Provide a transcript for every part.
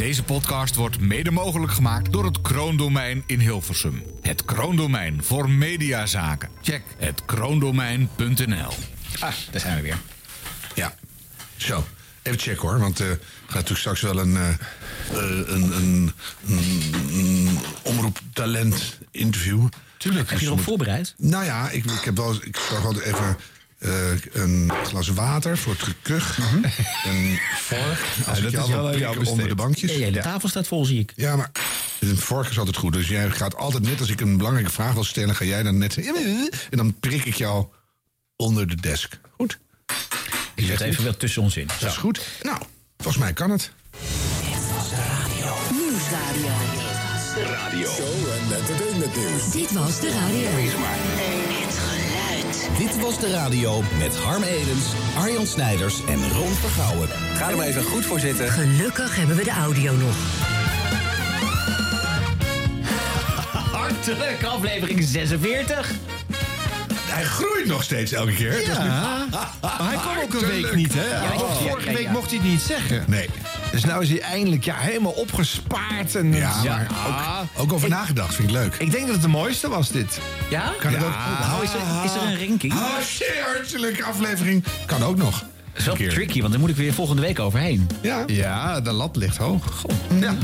Deze podcast wordt mede mogelijk gemaakt door het Kroondomein in Hilversum. Het Kroondomein voor mediazaken. Check het kroondomein.nl. Ah, daar zijn we weer. Ja, zo. Even checken hoor, want eh er gaat natuurlijk straks wel een, eh, eh, een, een, een, een omroeptalent interview. Tuurlijk. Heb je erop voorbereid? Nou ja, ik, ik heb wel ik zorg altijd even eh, een glas water voor het gekuch. Een vork. Als ik dat jou is wel jou onder de bankjes. Ja, de tafel staat vol, zie ik. Ja, maar een vork is altijd goed. Dus jij gaat altijd net als ik een belangrijke vraag wil stellen, ga jij dan net zeggen. En dan prik ik jou onder de desk. Goed? Ik zet even wel tussen ons in. Dat is goed. Nou, volgens mij kan het. Nieuwsradio. Show en entertainment nieuws. Dit was de radio. Het geluid. Dit was de radio met Harm Edens, Arjan Snijders en Ron Vergouwen. Ga er maar even goed voor zitten. Gelukkig hebben we de audio nog. Hartelijk, aflevering 46. Hij groeit nog steeds elke keer. Ja, maar hij kwam ook een week niet, hè? Ja, Oh, ja, Vorige ja, week ja. mocht hij het niet zeggen. Nee. Dus nou is hij eindelijk ja, helemaal opgespaard. En Ja, ja, maar ook, ook over nagedacht, vind ik leuk. Ik denk dat het de mooiste was, dit. Ja? Kan het ook? Nou, is, er, is er een ranking? Oh, shit, hartelijke aflevering. Kan ook nog. Dat is wel keer. tricky, want dan moet ik weer volgende week overheen. Ja. Ja, de lat ligt hoog. Ja.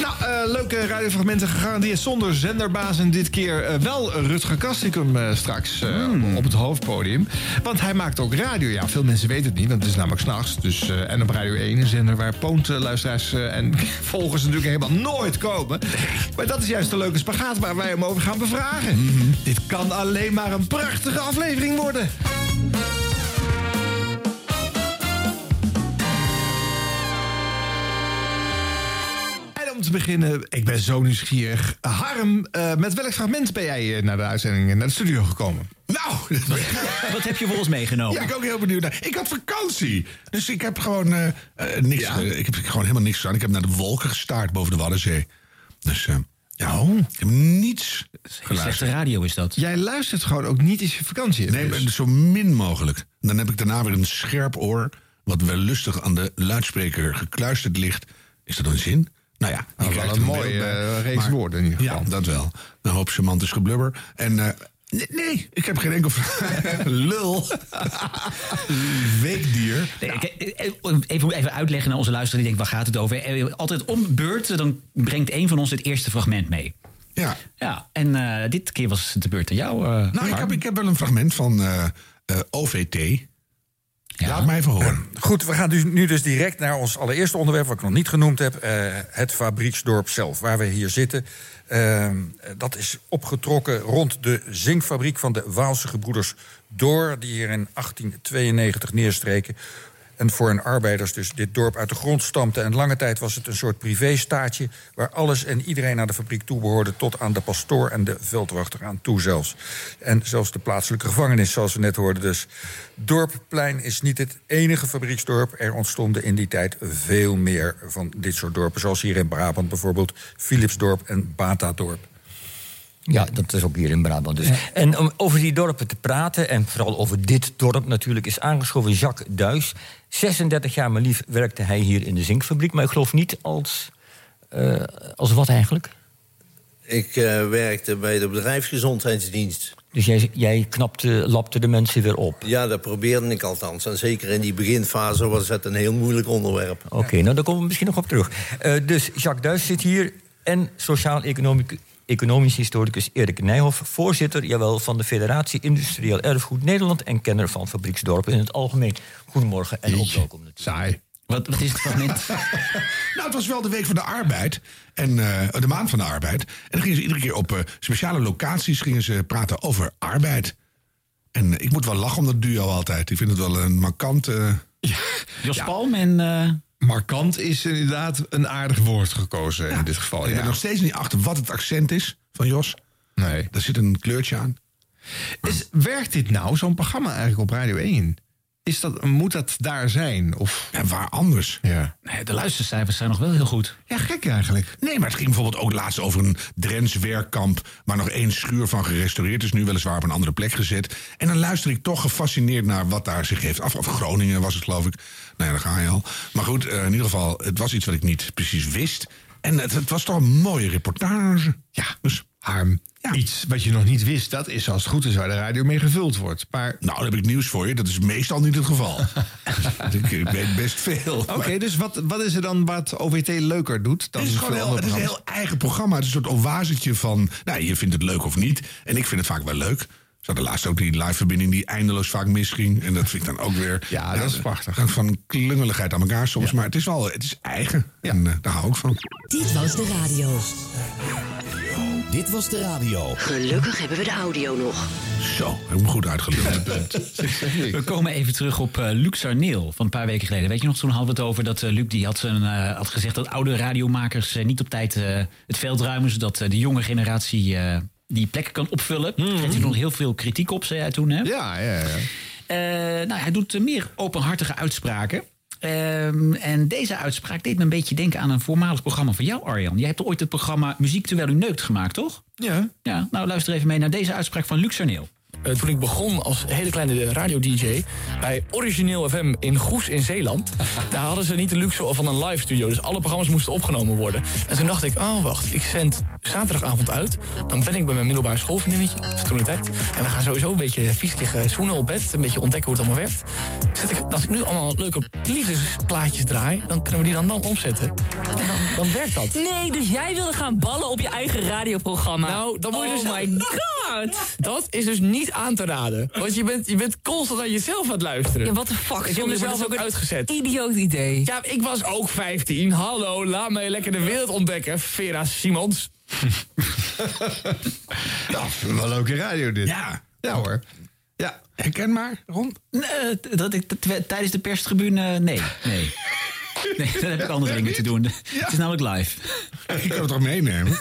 Nou, eh, leuke radiofragmenten gegarandeerd zonder zenderbaas. En dit keer eh, wel Rutger Kastikum eh, straks eh, op het hoofdpodium. Want hij maakt ook radio. Ja, veel mensen weten het niet, want het is namelijk s'nachts. Dus, eh, en op Radio 1, een zender waar poontluisteraars eh, en volgers natuurlijk helemaal nooit komen. Maar dat is juist de leuke spagaat waar wij hem over gaan bevragen. Dit kan alleen maar een prachtige aflevering worden. Om te beginnen, ik ben zo nieuwsgierig. Harm, eh, met welk fragment ben jij eh, naar de uitzending, eh, naar de studio gekomen? Nou, Wat heb je voor ons meegenomen? ben ik ook heel benieuwd naar. Ik had vakantie. Dus ik heb gewoon niks. ik heb gewoon helemaal niks gedaan. Ik heb naar de wolken gestaard boven de Waddenzee. Dus ja, ik heb niets Slechte geluisterd. radio is dat. Jij luistert gewoon ook niet als je vakantie. Nee, dus. zo min mogelijk. Dan heb ik daarna weer een scherp oor. Wat wel lustig aan de luidspreker gekluisterd ligt. Is dat een zin? Nou ja, je Nou, wel een mooie bij. eh, reeks Maar- woorden in ieder geval. Ja, dat wel. Een hoop semantisch geblubber. En eh, nee, nee, ik heb geen enkel... Lul. Weekdier. Nee, ik- even, even uitleggen naar onze luisteraar die denkt, waar gaat het over? Eh, Altijd om beurt, dan brengt een van ons het eerste fragment mee. Ja. Ja, en eh, dit keer was het de beurt aan jou. eh, Nou, ik heb, ik heb wel een fragment van eh, eh, OVT. Laat mij even horen. Goed, we gaan dus nu dus direct naar ons allereerste onderwerp... wat ik nog niet genoemd heb, eh, het fabrieksdorp zelf, waar we hier zitten. Ehm, dat is opgetrokken rond de zinkfabriek van de Waalse gebroeders Door... die hier in 1892 neerstreken. En voor hun arbeiders dus dit dorp uit de grond stampte. En lange tijd was het een soort privéstaatje... waar alles en iedereen aan de fabriek toebehoorde... tot aan de pastoor en de veldwachter aan toe zelfs. En zelfs de plaatselijke gevangenis, zoals we net hoorden. Dus Dorpplein is niet het enige fabrieksdorp. Er ontstonden in die tijd veel meer van dit soort dorpen. Zoals hier in Brabant bijvoorbeeld Philipsdorp en Batadorp. Ja, dat is ook hier in Brabant dus. En om over die dorpen te praten, en vooral over dit dorp natuurlijk... is aangeschoven Jacques Duis. 36 jaar maar lief werkte hij hier in de zinkfabriek... maar ik geloof niet als... eh, als wat eigenlijk? Ik eh, werkte bij de bedrijfsgezondheidsdienst. Dus jij, jij knapte, lapte de mensen weer op. Ja, dat probeerde ik althans. En zeker in die beginfase was het een heel moeilijk onderwerp. Oké, nou daar komen we misschien nog op terug. Eh, dus Jacques Duis zit hier en sociaal-economisch economisch historicus Erik Nijhoff... voorzitter jawel, van de Federatie Industrieel Erfgoed Nederland... en kenner van fabrieksdorpen in het algemeen. Goedemorgen en ook welkom natuurlijk. Saai. Wat, wat is het fragment? Nou, het was wel de week van de arbeid. En eh, de maand van de arbeid. En dan gingen ze iedere keer op eh, speciale locaties gingen ze praten over arbeid. En ik moet wel lachen om dat duo altijd. Ik vind het wel een markant... eh, Jos Palm en... Markant is inderdaad een aardig woord gekozen in dit geval. ik ben Ja. nog steeds niet achter wat het accent is van Jos. Nee. Daar zit een kleurtje aan. Is, werkt dit nou, zo'n programma eigenlijk op Radio 1? Is dat, moet dat daar zijn? Of, En waar anders? ja. Nee, de luistercijfers zijn nog wel heel goed. ja, gek eigenlijk. Nee, maar het ging bijvoorbeeld ook laatst over een Drents werkkamp... waar nog één schuur van gerestaureerd is, nu weliswaar op een andere plek gezet. En dan luister ik toch gefascineerd naar wat daar zich heeft af. Of Groningen was het, geloof ik. Nou ja, daar ga je al. Maar goed, eh, in ieder geval, het was iets wat ik niet precies wist. En het, het was toch een mooie reportage. Ja, dus... Harm, Ja. iets wat je nog niet wist, dat is als het goed is waar de radio mee gevuld wordt. Maar Nou, dan heb ik nieuws voor je. Dat is meestal niet het geval. ik, weet best veel. Oké, dus wat, wat is er dan wat OVT leuker doet dan Het is gewoon veel heel, het is een heel eigen programma. Het is een soort oasetje van... Nou, je vindt het leuk of niet. En ik vind het vaak wel leuk. Ze hadden laatst ook die live-verbinding die eindeloos vaak misging. En dat vind ik dan ook weer... Ja, dat is prachtig. Van klungeligheid aan elkaar soms. Maar het is wel het is eigen. En eh, daar hou ik van. Dit was de radio. Dit was de radio. Gelukkig hebben we de audio nog. Zo, heb ik hem goed uitgeluld. We komen even terug op eh Luc Arneel van een paar weken geleden. Weet je nog, toen hadden we het over dat eh, Luc die had, zijn, eh, had gezegd dat oude radiomakers niet op tijd het veld ruimen, zodat de jonge generatie die plekken kan opvullen. Daar kreeg hij nog heel veel kritiek op, zei hij toen. Hè? Ja, ja, ja. Eh, nou, hij doet meer openhartige uitspraken. Ehm, en deze uitspraak deed me een beetje denken aan een voormalig programma van jou, Arjan. Jij hebt ooit het programma Muziek terwijl u neukt gemaakt, toch? Ja. Ja, nou luister even mee naar deze uitspraak van Luc Eh, toen ik begon als hele kleine radio-dj bij Origineel FM in Goes in Zeeland. Daar hadden ze niet de luxe van een live studio. Dus alle programma's moesten opgenomen worden. En toen dacht ik, oh wacht, ik zend zaterdagavond uit. Dan ben ik bij mijn middelbare schoolvriendinnetje, dat is toen de tijd. En we gaan sowieso een beetje vies liggen zoenen op bed. Een beetje ontdekken hoe het allemaal werkt. Zet ik, als ik nu allemaal leuke liefdesplaatjes draai, dan kunnen we die dan, dan opzetten. En dan, dan werkt dat. Nee, dus jij wilde gaan ballen op je eigen radioprogramma. Nou, dan moet je oh dus... my god! Dat is dus niet aan te raden. Want je bent, je bent constant aan jezelf aan het luisteren. Ja, what the fuck, Ik heb mezelf dat ook uitgezet. Idioot idee. Ja, ik was ook 15. Hallo, laat mij lekker de wereld ontdekken. Vera Simons. Nou, wel leuke radio dit. ja, Ja hoor. Ja. herkenbaar, Ron? Nee, dat ik, dat- tijdens de perstribune, nee, nee. Nee, dan heb ik andere dingen te doen. Het is namelijk live. Ik kan het toch meenemen?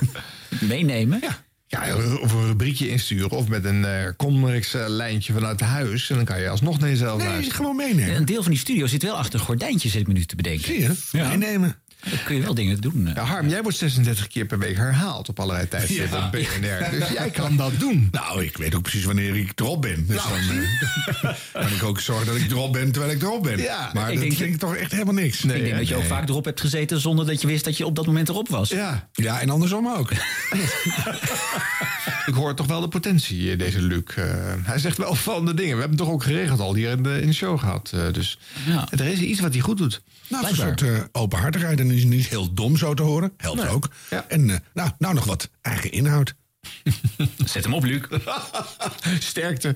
Meenemen? Ja. Ja, of een rubriekje insturen of met een eh Comrex lijntje vanuit huis. En dan kan je alsnog naar jezelf Nee, luisteren. gewoon meenemen. Een deel van die studio zit wel achter gordijntjes, zit ik me nu te bedenken. Zie je? Meenemen. Dan kun je wel dingen doen. eh. Ja, Harm, jij wordt 36 keer per week herhaald op allerlei tijdstippen op BNR. Dus jij kan dat doen. Nou, ik weet ook precies wanneer ik erop ben. Dus dan eh, kan ik ook zorgen dat ik erop ben terwijl ik erop ben. Ja, maar ik dat denk- vind ik toch echt helemaal niks. ik denk dat je ook vaak erop hebt gezeten zonder dat je wist dat je op dat moment erop was. Ja, Ja, en andersom ook. ik hoor toch wel de potentie, eh, deze Luc. Hij zegt wel opvallende dingen. We hebben hem toch ook geregeld al hier in de, in de show gehad. eh, dus Ja. er is iets wat hij goed doet. Nou, het is een soort openhartigheid en is niet heel dom zo te horen. Helpt ook. Ja. En eh, nou, nou nog wat eigen inhoud. Zet hem op, Luc. Sterkte.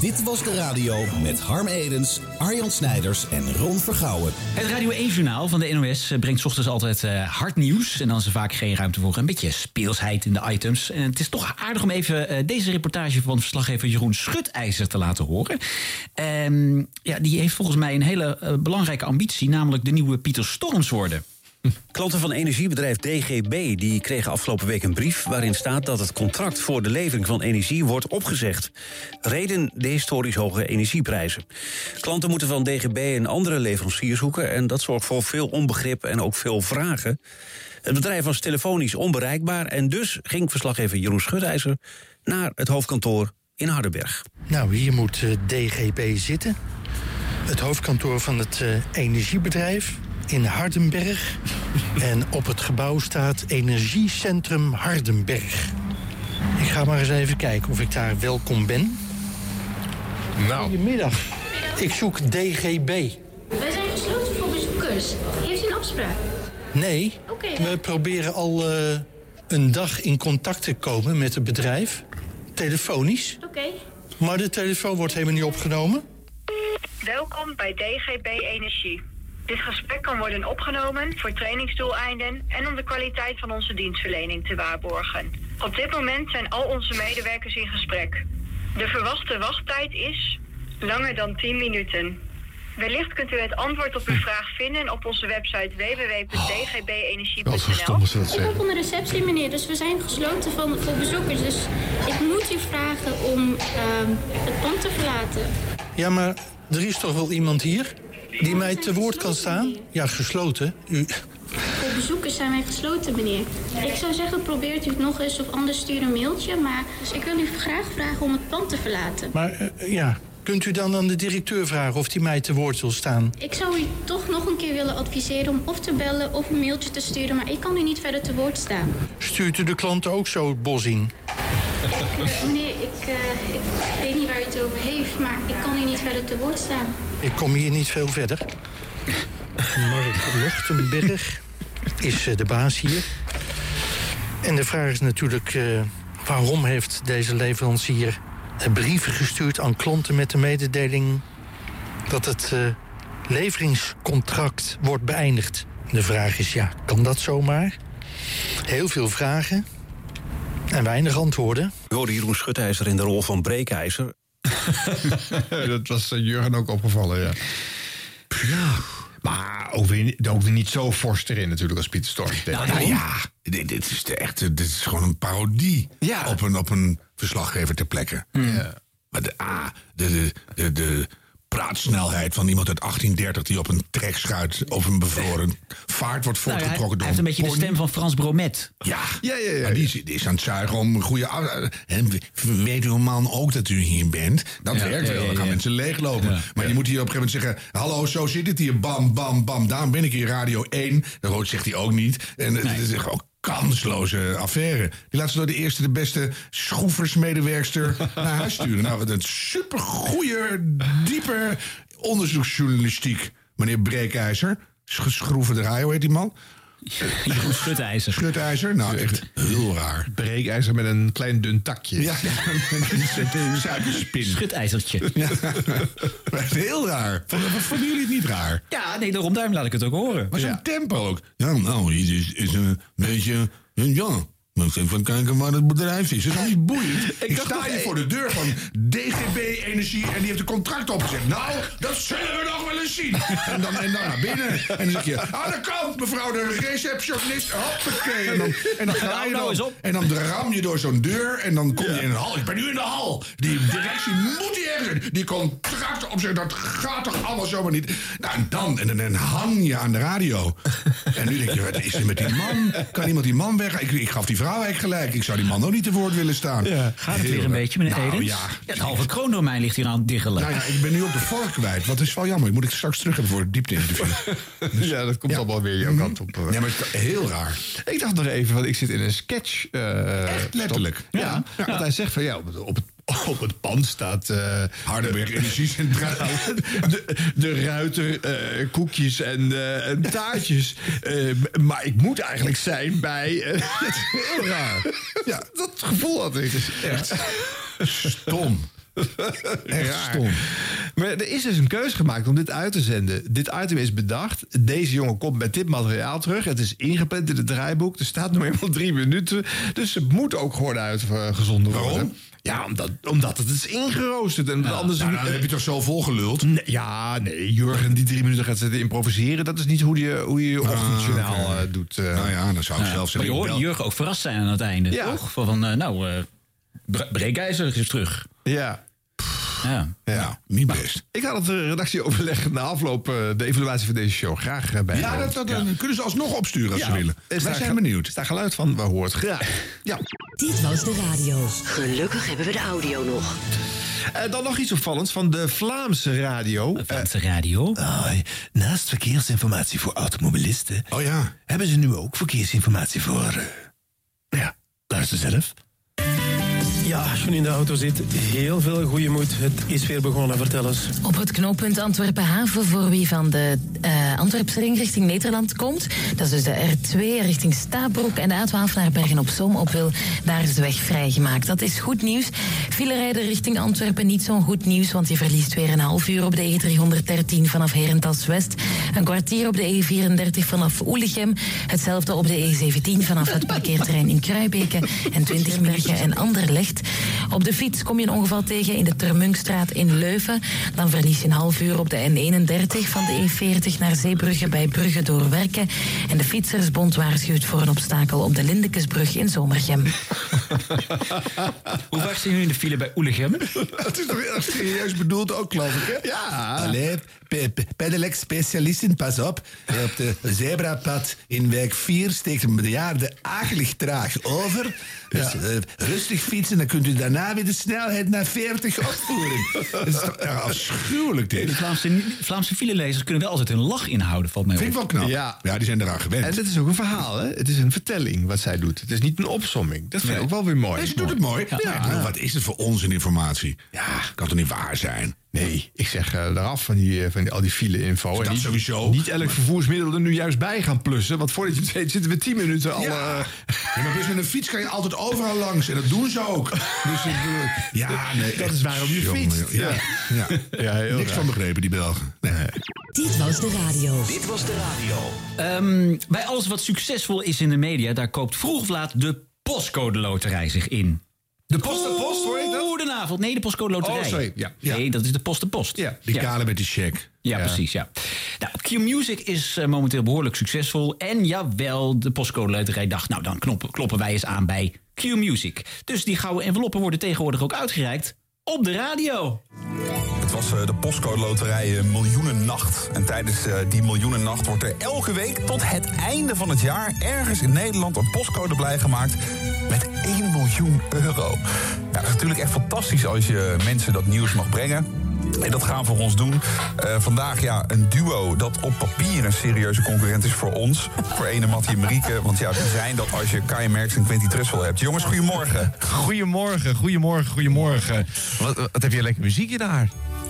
Dit was de radio met Harm Edens, Arjan Snijders en Ron Vergouwen. Het Radio 1-journaal van de NOS eh, brengt 's ochtends altijd eh, hard nieuws. En dan is er vaak geen ruimte voor een beetje speelsheid in de items. En het is toch aardig om even eh, deze reportage van verslaggever Jeroen Schutijzer te laten horen. Ehm, ja, die heeft volgens mij een hele eh, belangrijke ambitie, namelijk de nieuwe Pieter Storms worden. Klanten van energiebedrijf DGB die kregen afgelopen week een brief waarin staat dat het contract voor de levering van energie wordt opgezegd. Reden de historisch hoge energieprijzen. Klanten moeten van DGB een andere leverancier zoeken en dat zorgt voor veel onbegrip en ook veel vragen. Het bedrijf was telefonisch onbereikbaar en dus ging verslaggever Jeroen Schutijzer naar het hoofdkantoor in Hardenberg. Nou, hier moet eh, DGB zitten. Het hoofdkantoor van het eh, energiebedrijf in Hardenberg. en op het gebouw staat Energiecentrum Hardenberg. Ik ga maar eens even kijken of ik daar welkom ben. Nou. Goedemiddag. Ik zoek DGB. Wij zijn gesloten voor bezoekers. Heeft u een afspraak? Nee, Oké. we proberen al eh, een dag in contact te komen met het bedrijf. Telefonisch. Oké. Maar de telefoon wordt helemaal niet opgenomen. Welkom bij DGB Energie. Dit gesprek kan worden opgenomen voor trainingsdoeleinden en om de kwaliteit van onze dienstverlening te waarborgen. Op dit moment zijn al onze medewerkers in gesprek. De verwachte wachttijd is langer dan 10 minuten. Wellicht kunt u het antwoord op uw vraag vinden op onze website www.dgbenergie.nl. Ik kom van de receptie, meneer, dus we zijn gesloten van, voor bezoekers. Dus ik moet u vragen om ehm, het pand te verlaten. Ja, maar er is toch wel iemand hier die mij te woord kan staan? Ja, gesloten. U... Voor bezoekers zijn wij gesloten, meneer. Ik zou zeggen, probeert u het nog eens of anders stuur een mailtje. Maar dus ik wil u graag vragen om het pand te verlaten. Maar eh, ja, kunt u dan aan de directeur vragen of die mij te woord wil staan? Ik zou u toch nog een keer willen adviseren om of te bellen of een mailtje te sturen. Maar ik kan u niet verder te woord staan. Stuurt u de klant ook zo het bos in? Meneer, ik, eh, ik weet niet waar u het over heeft, maar ik kan u niet verder te woord staan. Ik kom hier niet veel verder. Mark Lochtenberg is eh, de baas hier. En de vraag is natuurlijk... eh, waarom heeft deze leverancier brieven gestuurd aan klanten... met de mededeling dat het leveringscontract wordt beëindigd? De vraag is, ja, kan dat zomaar? Heel veel vragen en weinig antwoorden. We Jeroen Schutijzer in de rol van breekijzer. dat was eh, Jurgen ook opgevallen, ja. Ja, maar ook weer, ook weer niet zo fors erin natuurlijk als Pieter Storm. Nou, nou ja, dit, dit is de echte, dit is gewoon een parodie op, een, op een verslaggever ter plekke. Ja. Maar de, ah, de, de, de, de praatsnelheid van iemand uit 1830 die op een trekschuit op een bevroren vaart wordt Nou ja, hij, voortgetrokken hij heeft een beetje de stem van Frans Bromet. Ja, ja, ja, Maar die is, die is aan het zuigen om een goede. En weet uw man ook dat u hier bent? Dat Ja, werkt ja, wel. ja, Dan gaan ja. mensen leeglopen. maar je moet hier op een gegeven moment zeggen: Hallo, zo zit het hier. Bam, bam, bam. Daarom ben ik hier Radio 1. Dat zegt hij ook niet. En het is gewoon kansloze affaire. Die laat ze door de eerste, de beste schroeversmedewerkster naar huis sturen. Nou, wat een supergoeie, diepe onderzoeksjournalistiek. Meneer Breekijzer. Sch- Schroeven draaien, hoe heet die man? Jeroen Schutijzer. Schutijzer? Nou, echt heel raar. Breekijzer met een klein dun takje. Ja, een suikerspin. Schutijzertje. Ja. Heel raar. Vonden vonden jullie het niet raar? Ja, nee, daarom daarom laat ik het ook horen. Maar zo'n tempo ook. Ja, nou, het is, is een beetje... Ja, moet even kijken waar het bedrijf is. Dat is niet boeiend. Ik, sta hier voor de deur van DGB Energie en die heeft een contract opgezet. Nou, dat zullen we nog wel eens zien. En dan, en dan naar binnen. En dan zeg je, aan de kant, mevrouw de receptionist. Hoppakee. En dan, en dan ga je Nou eens dan, op. en dan ram je door zo'n deur en dan kom je in een hal. Ik ben nu in de hal. Die directie moet hier ergens. Die contracten op zich, dat gaat toch allemaal zomaar niet. Nou, en dan, en dan, dan hang je aan de radio. En nu denk je, wat is er met die man? Kan iemand die man weg? Ik, ik gaf die eigenlijk gelijk. Ik zou die man ook niet te woord willen staan. Gaat het weer een beetje, meneer nou, Edens? Ja. Het halve kroondomein ligt hier aan het diggelen. Nou ja, ik ben nu ook de vork kwijt. Wat is wel jammer. Ik moet ik straks terug hebben voor het diepte-interview. ja, dat komt allemaal weer jouw kant op. Ja, maar heel raar. Ik dacht nog even, want ik zit in een sketch. eh, Echt letterlijk? Ja, want hij zegt van ja, op het, op het, pand staat. eh Hardenberg Energiecentraal. de, de ruiter, eh, koekjes en, eh, en taartjes. Maar ik moet eigenlijk zijn bij. raar. Ja, dat gevoel had ik. Echt stom. Echt Raar. stom. Maar er is dus een keuze gemaakt om dit uit te zenden. Dit item is bedacht. Deze jongen komt met dit materiaal terug. Het is ingepland in het draaiboek. Er staat nog eenmaal drie minuten. Dus het moet ook gewoon uitgezonden worden. Waarom? Ja, omdat, omdat het is ingeroosterd. En anders Nou, dan heb je toch zo volgeluld? Nee, ja, nee. Jurgen die drie minuten gaat zitten improviseren. Dat is niet hoe je hoe je, je ochtendjournaal oké. eh, doet. eh. Nou ja, dan zou ik zelf Maar zeggen... je hoorde bel- Jurgen ook verrast zijn aan het einde, Ja. toch? Van, van, eh, nou, eh Bre- Breekijzer is terug. ja. Ja. Ja. Niet best. Ik had het eh, redactieoverleg na afloop eh, de evaluatie van deze show graag eh, bij. Ja, dat, dat, dan kunnen ze alsnog opsturen als Ja. ze willen. Is Wij zijn ge- benieuwd. Is daar geluid van? We hoort graag. Ja. Dit was de radio. Gelukkig hebben we de audio nog. Eh, dan nog iets opvallends van de Vlaamse radio. Vlaamse radio? Ah, naast verkeersinformatie voor automobilisten... Oh ja. hebben ze nu ook verkeersinformatie voor... eh, ja, luister zelf. Ja, als je in de auto zit, heel veel goede moed. Het is weer begonnen, vertel eens. Op het knooppunt Antwerpen-Haven, voor wie van de eh Antwerpse ring richting Nederland komt, dat is dus de R2 richting Stabroek en de A12 naar Bergen-op-Zoom op wil, daar is de weg vrijgemaakt. Dat is goed nieuws. File rijden richting Antwerpen niet zo'n goed nieuws, want je verliest weer een half uur op de E313 vanaf Herentals West, een kwartier op de E34 vanaf Oelichem, hetzelfde op de E17 vanaf het parkeerterrein in Kruibeke en 20 minuten en Anderlecht. Op de fiets kom je een ongeval tegen in de Termunkstraat in Leuven. Dan verlies je een half uur op de N31 van de E40 naar Zeebrugge bij Brugge door Werken. En de Fietsersbond waarschuwt voor een obstakel op de Lindekesbrug in Zomergem. Hoe vaak zijn jullie in de file bij Oelegem? Het is toch erg serieus bedoeld ook, geloof ik, hè? Ja. Allee, pe- pe- pedelec-specialisten, pas op. Eh, Op de zebrapad in wijk 4 steekt een bejaarde akelig traag over. Dus eh, rustig fietsen, dan kunt u daarna weer de snelheid naar 40 opvoeren. Dat is toch afschuwelijk, De dit. Vlaamse, Vlaamse filelezers kunnen wel altijd hun lach inhouden, valt mij op. Vind ik wel knap. Ja. Ja, die zijn eraan gewend. En het is ook een verhaal, hè? Het is een vertelling wat zij doet. Het is niet een opsomming. Dat vind ik ook wel weer mooi. Nee, ze doet het mooi. Ja, bedoel, wat is het voor onzininformatie? Ja, kan toch niet waar zijn? Nee, ik zeg eh, eraf van, die, eh, van die, al die file-info. Dat niet, sowieso. Niet elk vervoersmiddel er nu juist bij gaan plussen. Want voordat je het weet zitten we tien minuten al... Ja. eh, Ja, maar dus met een fiets kan je altijd overal langs. En dat doen ze ook. Dus ik ja, nee. Dat is waarom je fietst. Ja, ja. ja, heel Niks raar. van begrepen, die Belgen. Nee. Dit was de radio. Dit was de radio. Ehm, bij alles wat succesvol is in de media, daar koopt vroeg of laat de postcode loterij zich in. De post de post, hoor Nee, de postcode loterij. Oh, sorry. Ja. Nee, dat is de post de post. Ja. Die kale met die check. Ja, precies, ja. Nou, Q-Music is eh, momenteel behoorlijk succesvol. En jawel, de postcode loterij dacht... nou, dan knoppen, kloppen wij eens aan bij Q-Music. Dus die gouden enveloppen worden tegenwoordig ook uitgereikt op de radio. Het was eh, de postcode loterij eh, Miljoenennacht. En tijdens eh, die Miljoenennacht wordt er elke week tot het einde van het jaar... ergens in Nederland een postcode blij gemaakt met 1 miljoen euro. Ja, dat is natuurlijk echt fantastisch als je mensen dat nieuws mag brengen. En dat gaan we voor ons doen. Eh, vandaag ja, een duo dat op papier een serieuze concurrent is voor ons. Voor ene Mattie en Marieke. Want ja, die zijn dat als je Kai Merks en Quentin Trussel hebt. Jongens, goedemorgen. Goedemorgen, goedemorgen, goedemorgen. Wat, wat heb je lekker muziekje daar?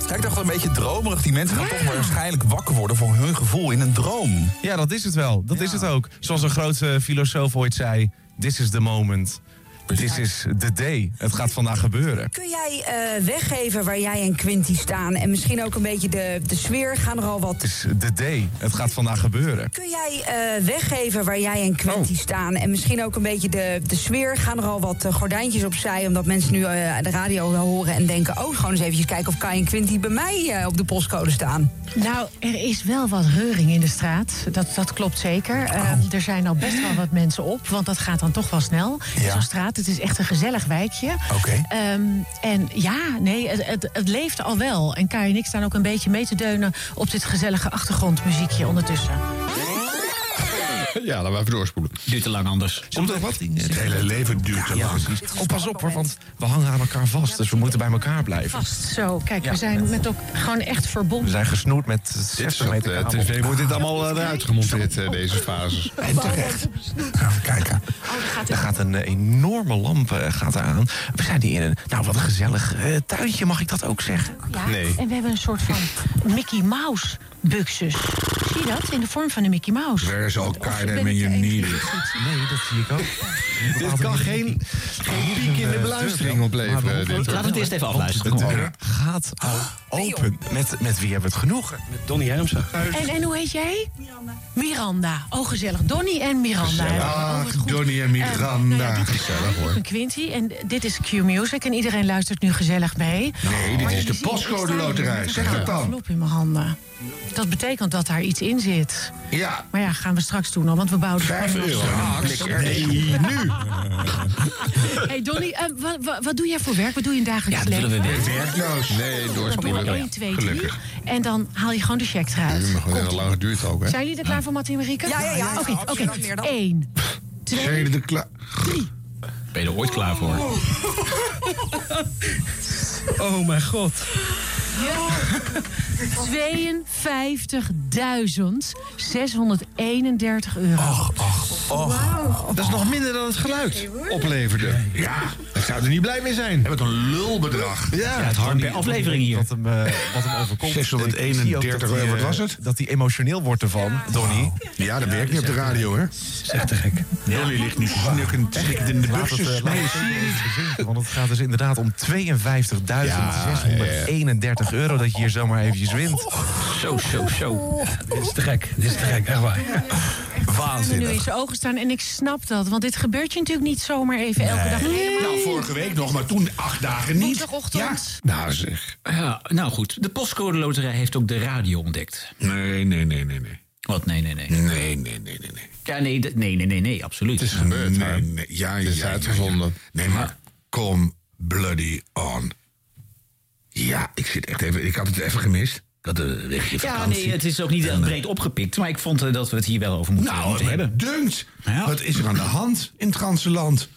Ja, ik dacht wel een beetje dromerig. Die mensen gaan toch waarschijnlijk wakker worden voor hun gevoel in een droom. Ja, dat is het wel. Dat is het ook. Zoals een grote filosoof ooit zei: This is the moment. This is the day. Het gaat vandaag gebeuren. Kun jij eh, weggeven waar jij en Quinty staan? En misschien ook een beetje de, de sfeer? Gaan er al wat. This is the day. Het gaat vandaag gebeuren. Kun jij eh, weggeven waar jij en Quinty Oh. staan? En misschien ook een beetje de, de sfeer? Gaan er al wat eh, gordijntjes opzij? Omdat mensen nu eh, de radio horen en denken... oh, gewoon eens eventjes kijken of Kai en Quinty bij mij eh, op de postcode staan. Nou, er is wel wat reuring in de straat. Dat, dat klopt zeker. Eh, er zijn al best wel wat mensen op, want dat gaat dan toch wel snel. Ja. Zo'n straat, het is echt een gezellig wijkje. Oké. Ehm, en ja, nee, het, het, het leeft al wel. En Kai en ik staan ook een beetje mee te deunen op dit gezellige achtergrondmuziekje ondertussen. Ja, laten we even doorspoelen. Duurt te lang anders. Komt er wat? Het hele leven duurt te Ja, lang. Oh, pas op hoor, want we hangen aan elkaar vast. Dus we moeten bij elkaar blijven. Vast zo. Kijk, Ja. we zijn met ook gewoon echt We verbonden. zijn gesnoerd met Dit 60 soort meter eh, kabel. tv wordt dit allemaal eh, eruit gemonteerd, eh, deze fases. En terecht. Even kijken. Er gaat een enorme lamp gaat eraan. We zijn hier in een, nou wat een gezellig eh, tuintje, mag ik dat ook zeggen? Ja, en we hebben een soort van Mickey Mouse buxus. Zie je dat? In de vorm van een Mickey Mouse. You de need enige it? Nee, dat zie ik ook. Dit kan geen, geen piek in de beluistering opleveren. Laten we het eerst even afluisteren. De deur gaat al open. Met, met wie hebben we het genoegen? Met Donnie Hermsen. En, en hoe heet jij? Miranda. Oh, gezellig. Donnie en Miranda. Ach, Oh. Donnie en Eh, Miranda. nou ja, dit is Gezellig hoor. een Quinty en dit is Q-Music en iedereen luistert nu gezellig mee. Nee, dit Maar is de ik postcode loterij. Zeg een dat dan. envelop in mijn handen. Dat betekent dat daar iets in zit. Ja. Maar ja, gaan we straks doen al, want we bouwen... Vijf euro. Lekker. Nee, nu. Hey Donnie, eh, wat, wat, wat doe jij voor werk? Wat doe je in dagelijks Ja, dat willen leven? we weten. Werkloos. Nee, doorspoelen. 1, 2, 3. Gelukkig. En dan haal je gewoon de check eruit. Maar gewoon heel lang geduurd ook, hè? Zijn jullie er klaar voor, Mattie en Marieke? Ja, ja, ja. Oké, Ja, oké. absoluut. Meer dan. 1, 2, Zijn jullie er klaar? Ben je er ooit klaar voor? Oh mijn god. 52.631 euro. Dat is nog minder dan het geluid opleverde. Ja. Ik zou er niet blij mee zijn. Wat een lulbedrag. Ja, Het hangt per aflevering hier. Wat hem, eh, wat hem overkomt. 631 Ik zie ook dat hij, euro, wat eh, was het? Dat hij emotioneel wordt ervan, Donnie. Ja, dat werkt niet op de radio, hè? Echt te gek. Donnie ligt niet snukkend snikkend in de Laat het, buxus. eh, het even want het gaat dus inderdaad om 52.631 euro dat je hier zomaar eventjes wint. Zo, zo, zo. Dit is te gek. Dit is te gek, echt waar. tranen nu in zijn ogen staan. En ik snap dat, want dit gebeurt je natuurlijk niet zomaar even elke dag. Nou, niet. vorige week nog, maar toen acht dagen niet. Woensdagochtend. Nou zeg. Ja, nou goed, de postcode loterij heeft ook de radio ontdekt. Nee, nee, nee, nee, nee. Wat? Nee, nee, nee. Nee, nee, nee, nee, nee. Ja, nee, nee, nee, nee, nee, absoluut. Het is gebeurd, nee, nee, ja, Het is ja, ja, uitgezonden. ja. Nee, maar kom bloody on. Ja, ik zit echt even... Ik had het even gemist. Dat wegje Ja, vakantie. nee, het is ook niet heel breed opgepikt. Maar ik vond eh, dat we het hier wel over moeten, Nou, moeten hebben. dunkt. Ja. Wat is er aan de hand in het ganse land?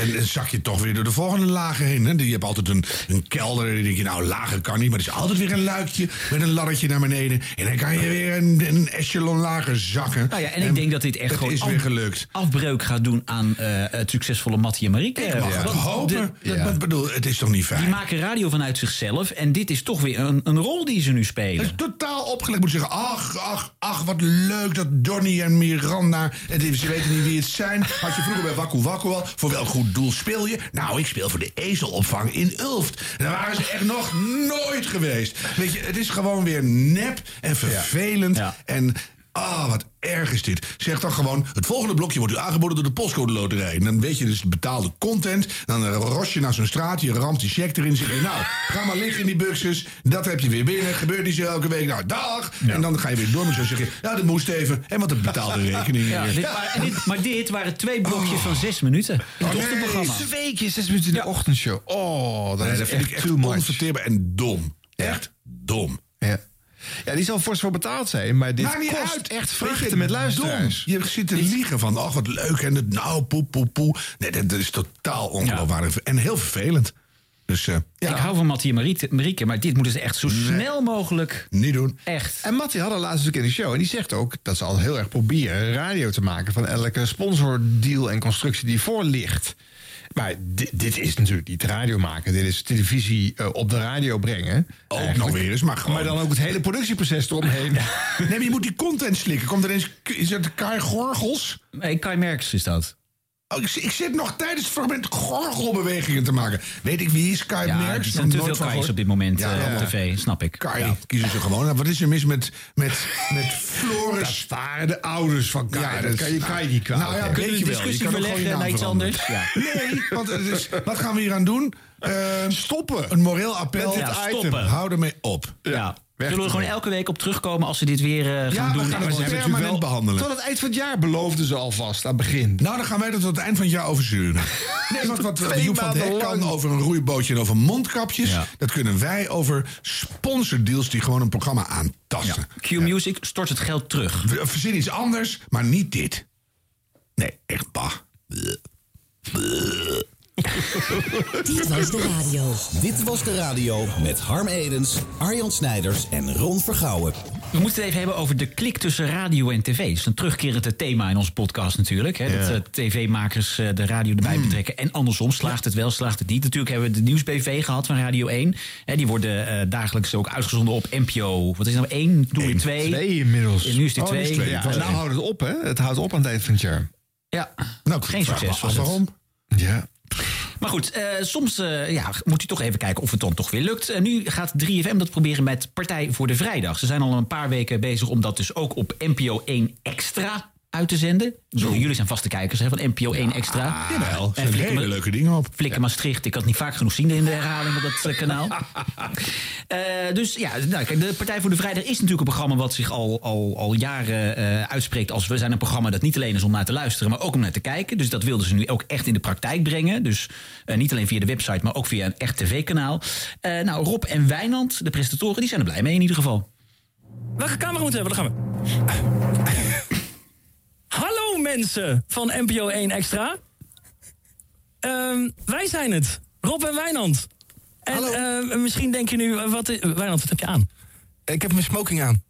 En dan zak je toch weer door de volgende lagen heen. Hè? Je hebt altijd een, een kelder. En dan denk je, nou, lager kan niet. Maar er is altijd weer een luikje met een laddertje naar beneden. En dan kan je weer een, een echelon lager zakken. Nou ja, en, ik denk dat dit echt het gewoon is weer gelukt. afbreuk gaat doen aan eh, het succesvolle Mattie en Marieke. Ik mag het Want hopen. de- bedoel, het is toch niet fijn? die maken radio vanuit zichzelf. En dit is toch weer een, een rol die ze nu spelen. Dat is totaal opgelegd. Moet zeggen, ach, ach, ach, wat leuk dat Donnie en Miranda... En die- ze weten niet wie het zijn. Had je vroeger bij Wakku Wakku al. Voor welk goed doel speel je? Nou, ik speel voor de ezelopvang in Ulft. Daar waren ze echt nog nooit geweest. Weet je, het is gewoon weer nep en vervelend. En... Ah, wat erg is dit. Zeg dan gewoon, het volgende blokje wordt u aangeboden door de postcode loterij. En dan weet je dus de betaalde content. Dan eh, ros je naar zo'n straat, je ramt die check erin. Zeg je, nou, ga maar liggen in die buxus. Dat heb je weer binnen. Gebeurt niet zo elke week. Nou, dag. En dan ga je weer door met zo zeg je, nou, dat moest even. En wat een betaalde rekening. Ja, dit, waren- en dit- maar dit waren twee blokjes van zes minuten in het ochtendprogramma. Twee keer zes minuten in de ochtendshow. Oh, dat Nee, is dat vind echt ik echt too much. onverteerbaar en dom. Echt dom. Ja. Ja, die zal fors voor betaald zijn, maar dit niet kost uit. echt vrachten met luisteraars. dom. Je zit te liegen van, ach wat leuk en het nou, poe, poe, poe. Nee, dat, is totaal ongeloofwaardig en heel vervelend. Dus eh, ja, Ik hou van Mattie en Marieke, Marieke, maar dit moeten ze echt zo snel mogelijk... niet doen. Echt. En Mattie had er laatst ook in de show. En die zegt ook dat ze al heel erg proberen radio te maken... van elke sponsordeal en constructie die voor ligt. Maar dit, dit is natuurlijk niet radio maken. Dit is televisie eh, op de radio brengen. Ook Eigenlijk. nog weer eens, maar gewoon. Maar dan ook het hele productieproces eromheen. Nee, maar je moet die content slikken. Komt er eens, is het Kai Gorgels? Nee, Kai Merks is dat. Oh, ik, ik zit nog tijdens het fragment gorgelbewegingen te maken. Weet ik wie is Kai Ja, Merks? er zijn te veel Kai's op dit moment Ja, eh, ja. op tv, snap ik. Kai, kiezen ze gewoon. Wat is er mis met, met, met Floris? Dat waren de ouders van Kai. Ja, dat kan je Kai niet Nou ja, wel. discussie verleggen naar iets anders? Nee, want het is, wat gaan we hier aan doen? Ehm, Stoppen. Een moreel appel. Ja, Item. stoppen. Hou ermee op. Ja. Weg Zullen we er gewoon elke week op terugkomen als ze dit weer eh, gaan Ja, we doen? gaan het we permanent behandelen. Tot het eind van het jaar beloofden ze alvast aan het begin. Nou, dan gaan wij dat tot het eind van het jaar oversturen. Nee, want wat Twee Joep van maanden kan over een roeibootje en over mondkapjes... Ja. dat kunnen wij over sponsordeals die gewoon een programma aantasten. Q Music stort het geld terug. We- Verzin iets anders, maar niet dit. Nee, echt bah. Dit was de radio. Dit was de radio met Harm Edens, Arjan Snijders en Ron Vergouwen. We moeten het even hebben over de klik tussen radio en tv. Dat is een terugkerend thema in onze podcast natuurlijk. Hè, Dat eh, tv-makers eh, de radio erbij Hmm. betrekken. En andersom, slaagt het wel, slaagt het niet. Natuurlijk hebben we de Nieuws-BV gehad van Radio 1. Hè, die worden eh, dagelijks ook uitgezonden op NPO. Wat is nou, 1? Doe je 2? Twee inmiddels. En nu is dit Oh. Ja, nou één. houdt het op, hè? Het houdt op aan het eind van het jaar. Ja, Nou, geen succes waarom. Ja. Maar goed, eh, soms eh, ja, moet u toch even kijken of het dan toch weer lukt. En nu gaat 3FM dat proberen met Partij voor de Vrijdag. Ze zijn al een paar weken bezig om dat dus ook op NPO 1 Extra uit te zenden. Zo, jullie zijn vaste kijkers hè, van NPO 1 Extra. Jawel, er En zijn Flikker, hele leuke dingen op. Flikker Maastricht, ik had het niet vaak genoeg zien in de herhaling op dat eh, kanaal. Eh, dus ja, nou, kijk, de Partij voor de Vrijdag is natuurlijk een programma wat zich al, al, al jaren eh, uitspreekt als we zijn een programma dat niet alleen is om naar te luisteren, maar ook om naar te kijken. Dus dat wilden ze nu ook echt in de praktijk brengen. Dus niet alleen via de website, maar ook via een echt tv-kanaal. Eh, nou, Rob en Wijnand, de presentatoren, die zijn er blij mee in ieder geval. Welke camera moeten we hebben? Dan gaan we. Mensen van NPO 1 Extra. Ehm, wij zijn het, Rob en Wijnand. En eh, misschien denk je nu, eh, wat, Wijnand, wat heb je aan? Ik heb mijn smoking aan.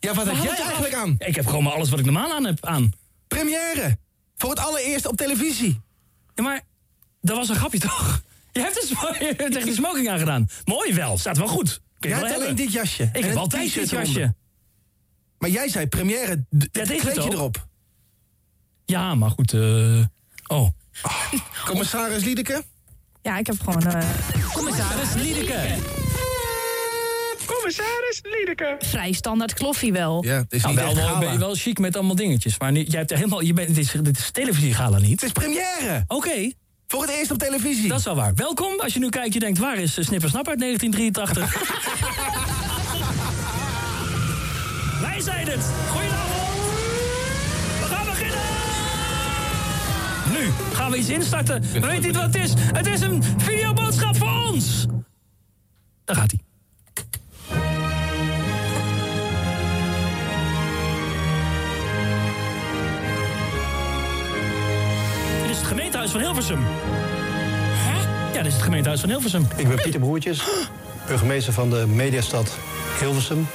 Ja, wat heb jij eigenlijk aan? Ik heb gewoon maar alles wat ik normaal aan heb aan. Première. Voor het allereerst op televisie. Ja, maar dat was een grapje toch? Je hebt, een smo- je hebt echt een smoking aangedaan. Mooi wel, staat wel goed. Kun je Jij wel hebt alleen dit jasje. Ik heb altijd dit jasje. Maar jij zei première, d- het is het kleedje ook. erop. Ja, maar goed. eh oh. Commissaris Liedeke? Ja, ik heb gewoon... eh, Commissaris Liedeke. Commissaris Liedeke. Vrij standaard kloffie wel. Ja, het is Nou, niet wel, echt wel, ben je wel chic met allemaal dingetjes. Maar nu, jij hebt er helemaal, je bent, dit, is, dit is televisiegala niet. Het is première. Oké. Voor het eerst op televisie. Dat is wel waar. Welkom. Als je nu kijkt, je denkt, waar is eh, Snipper Snap uit 1983? Wij zijn het. Goedenavond. Nu gaan we iets instarten. We weten niet wat het is. Het is een videoboodschap voor ons. Daar gaat hij. Dit is het gemeentehuis van Hilversum. Hè? Ja, dit is het gemeentehuis van Hilversum. Ik ben Pieter Broertjes, burgemeester van de mediastad Hilversum.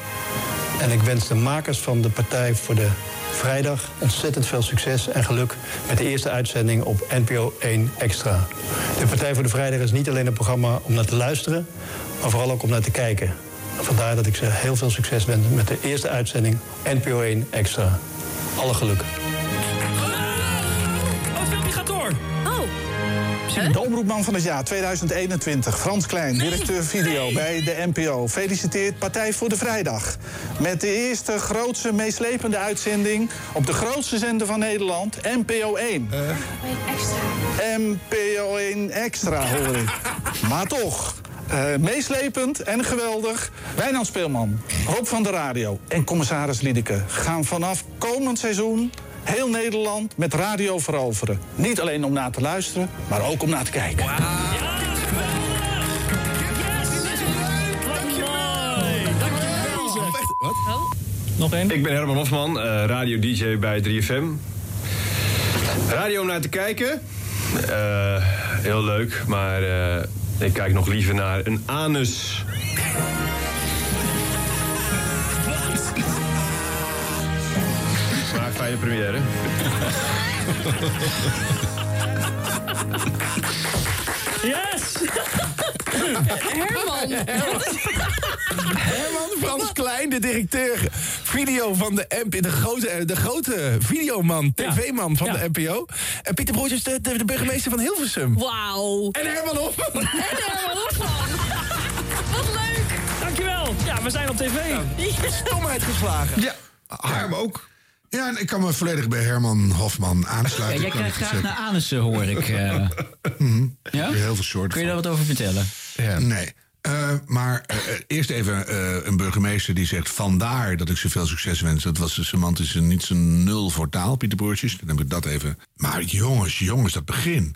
En ik wens de makers van de Partij voor de Vrijdag ontzettend veel succes en geluk met de eerste uitzending op NPO 1 Extra. De Partij voor de Vrijdag is niet alleen een programma om naar te luisteren, maar vooral ook om naar te kijken. Vandaar dat ik ze heel veel succes wens met de eerste uitzending NPO 1 Extra. Alle geluk. De omroepman van het jaar 2021, Frans Klein, directeur video bij de NPO. Feliciteert Partij voor de Vrijdag. Met de eerste grootste, meeslepende uitzending op de grootste zender van Nederland, NPO 1. NPO 1 Extra, hoor ik. Maar toch, eh, meeslepend en geweldig. Wijnand Speelman, Rob van de Radio en commissaris Liedeke gaan vanaf komend seizoen heel Nederland met radio veroveren. Niet alleen om naar te luisteren, maar ook om naar te kijken. Nog één? Ik ben Herman Hofman, eh, radio-dj bij 3FM. Radio om naar te kijken. Eh, heel leuk, maar eh, ik kijk nog liever naar een anus. Fijne première. Yes! Herman. Herman Frans Klein, de directeur video van de NPO. De grote, de grote videoman, tv-man van Ja. de NPO. En Pieter Broertjes, de, de, de burgemeester van Hilversum. Wauw. En Herman Hofman. En Herman Hofman. Wat leuk. Dankjewel. Ja, we zijn op tv. Stomheid geslagen. Ja, Harm ook. Ja, en ik kan me volledig bij Herman Hofman Ja, aansluiten. jij Kan krijgt ik graag naar anussen, hoor ik. eh. Mhm. Ja? Heel veel soorten. Kun je daar wat over vertellen? Nee. Eh, maar eh, eerst even eh, een burgemeester die zegt... vandaar dat ik zoveel succes wens. Dat was de semantische niet zo'n nul voor taal, Pieter Broertjes. Dan heb ik dat even. Maar jongens, jongens, dat begin.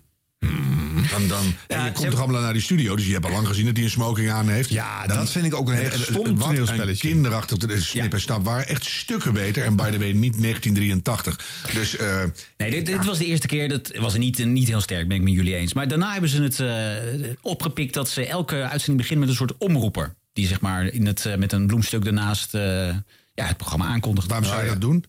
Dan, dan, en je komt toch allemaal naar die studio, dus je hebt al lang gezien dat hij een smoking aan heeft. Ja, dat vind ik ook een heel stom toneelspelletje. Kinderachtig de snip en stap waren echt stukken beter. En by the way, niet 1983. Dus, eh, Nee, dit, dit was de eerste keer. Dat was niet, niet heel sterk, ben ik met jullie eens. Maar daarna hebben ze het eh, opgepikt dat ze elke uitzending begint met een soort omroeper. Die zeg maar in het, eh, met een bloemstuk daarnaast ja, het programma aankondigt. Waarom zou je dat doen?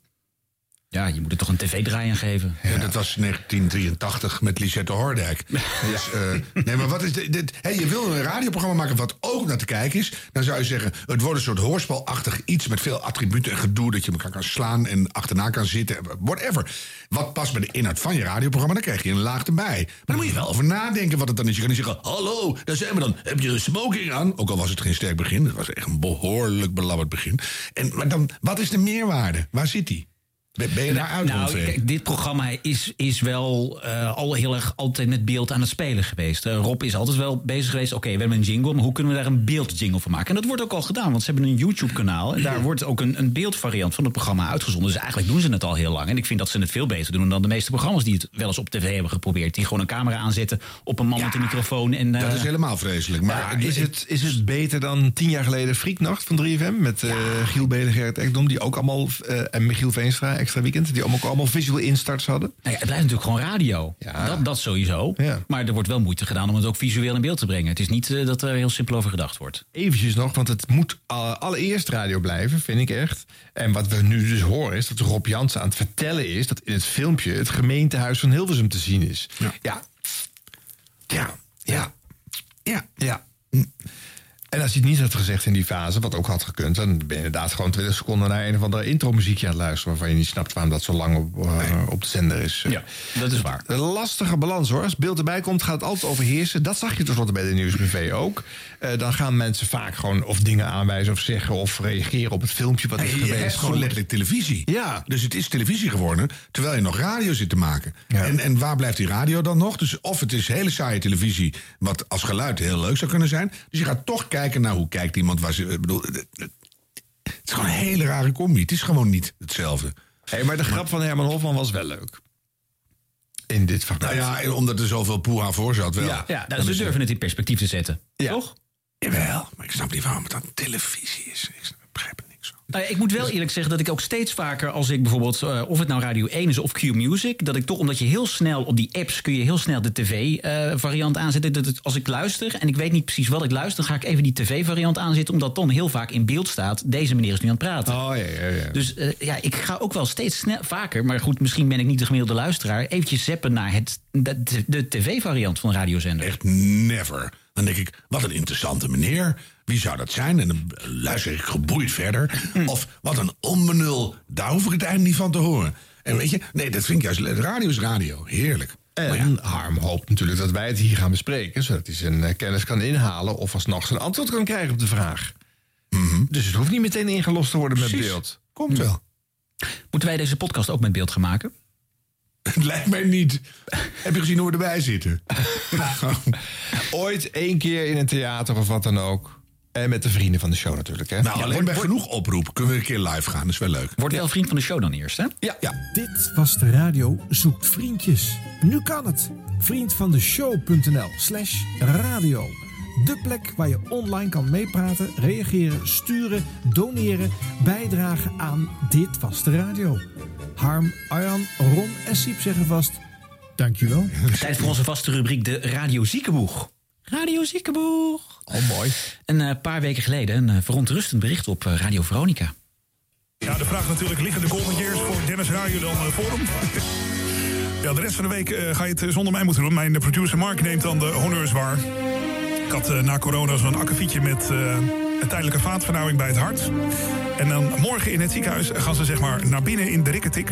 Ja, je moet er toch een tv-draai aan geven. Ja, dat was 1983 met Lisette Hordijk. Dus, eh, nee, maar wat is dit? dit hey, je wil een radioprogramma maken wat ook naar te kijken is. Dan zou je zeggen, het wordt een soort hoorspelachtig iets met veel attributen en gedoe. Dat je elkaar kan slaan en achterna kan zitten. Whatever. Wat past bij de inhoud van je radioprogramma, dan krijg je een laag erbij. Maar dan moet je wel over nadenken wat het dan is. Je kan niet zeggen, hallo, daar zijn we dan. Heb je een smoking aan? Ook al was het geen sterk begin. Het was echt een behoorlijk belabberd begin. En, maar dan, wat is de meerwaarde? Waar zit die? Ben je daar nou, kijk, dit programma is, is wel eh, al heel erg altijd met beeld aan het spelen geweest. Eh, Rob is altijd wel bezig geweest. Oké, we hebben een jingle, maar hoe kunnen we daar een beeldjingle van maken? En dat wordt ook al gedaan, want ze hebben een YouTube-kanaal. En daar wordt ook een, een beeldvariant van het programma uitgezonden. Dus eigenlijk doen ze het al heel lang. En ik vind dat ze het veel beter doen dan de meeste programma's die het wel eens op tv hebben geprobeerd. Die gewoon een camera aanzetten op een man met een microfoon. En, eh, Dat is helemaal vreselijk. Maar is het, is het beter dan tien jaar geleden Frieknacht van 3FM? Met eh, Giel Belen, Gerrit Ekdom, die ook allemaal... eh, en Michiel Veenstra, Extra Weekend, die ook allemaal visual instarts hadden. Nou ja, het blijft natuurlijk gewoon radio. Dat, dat sowieso. Maar er wordt wel moeite gedaan om het ook visueel in beeld te brengen. Het is niet eh, dat er heel simpel over gedacht wordt. Eventjes nog, want het moet uh, allereerst radio blijven, vind ik echt. En wat we nu dus horen is dat Rob Jansen aan het vertellen is... dat in het filmpje het gemeentehuis van Hilversum te zien is. Ja. Ja. Ja. Ja. Ja. ja. En als hij het niet had gezegd in die fase, wat ook had gekund... dan ben je inderdaad gewoon 20 seconden naar een of andere intro-muziekje aan het luisteren... waarvan je niet snapt waarom dat zo lang op, eh, op de zender is. Ja, dat is waar. Een lastige balans hoor. Als beeld erbij komt, gaat het altijd overheersen. Dat zag je tenslotte bij de Nieuwsbv ook. Eh, dan gaan mensen vaak gewoon of dingen aanwijzen of zeggen... of reageren op het filmpje wat is geweest. hebt gewoon letterlijk televisie. Ja. Dus het is televisie geworden, terwijl je nog radio zit te maken. En, en waar blijft die radio dan nog? Dus of het is hele saaie televisie, wat als geluid heel leuk zou kunnen zijn. Dus je gaat toch kijken naar hoe kijkt iemand. Waar ze, ik bedoel, het, is gewoon een hele rare combi. Het is gewoon niet hetzelfde. Hey, maar de grap van Herman Hofman was wel leuk. In dit fragment. Nou ja, en omdat er zoveel poeha voor zat wel. Ja, ja Dan dus ze is durven het in perspectief te zetten. Toch? Jawel, maar ik snap niet waarom het dan televisie is. Ik snap- begrijp het Nou ik moet wel eerlijk zeggen dat ik ook steeds vaker, als ik bijvoorbeeld, eh, of het nou Radio 1 is of Q Music, dat ik toch, omdat je heel snel op die apps kun je heel snel de tv-variant aanzetten. Dat het, als ik luister en ik weet niet precies wat ik luister, dan ga ik even die tv-variant aanzetten, omdat dan heel vaak in beeld staat, deze meneer is nu aan het praten. Oh ja, ja, ja. Dus eh, ja, ik ga ook wel steeds snel, vaker, maar goed, misschien ben ik niet de gemiddelde luisteraar, eventjes zappen naar het, de, de- de tv-variant van een radiozender. Echt never. Dan denk ik, wat een interessante meneer. Wie zou dat zijn? En dan luister ik geboeid verder. Of wat een onbenul. Daar hoef ik het einde niet van te horen. En weet je, nee, dat vind ik juist. leuk. Radio is radio. Heerlijk. En Harm hoopt natuurlijk dat wij het hier gaan bespreken... zodat hij zijn eh, kennis kan inhalen... of alsnog zijn antwoord kan krijgen op de vraag. Dus het hoeft niet meteen ingelost te worden met beeld. Komt wel. Moeten wij deze podcast ook met beeld gaan maken? Het lijkt mij niet. Heb je gezien hoe we erbij zitten? Ooit één keer in een theater of wat dan ook. En met de vrienden van de show natuurlijk. Hè? Nou, alleen bij genoeg oproep kunnen we een keer live gaan. Dat is wel leuk. Word wel vriend van de show dan eerst, hè? Ja. ja. Dit was de radio Zoekt Vriendjes. Nu kan het. Vriend van de show.nl slash radio. De plek waar je online kan meepraten, reageren, sturen, doneren, bijdragen aan Dit Was De Radio. Harm, Arjan, Ron en Siep zeggen vast, dankjewel. Tijd voor onze vaste rubriek de Radio Ziekenboeg. Radio Ziekenboeg. Oh, mooi. Een eh, paar weken geleden een eh, verontrustend bericht op eh, Radio Veronica. Ja, de vraag natuurlijk, liggen de Golden Years voor Dennis Ruijer dan voor hem? ja, de rest van de week eh, ga je het zonder mij moeten doen. Mijn producer Mark neemt dan de honneurs waar. Ik had na corona zo'n akkefietje met eh, een tijdelijke vaatvernauwing bij het hart. En dan morgen in het ziekenhuis gaan ze zeg maar naar binnen in de rikketik.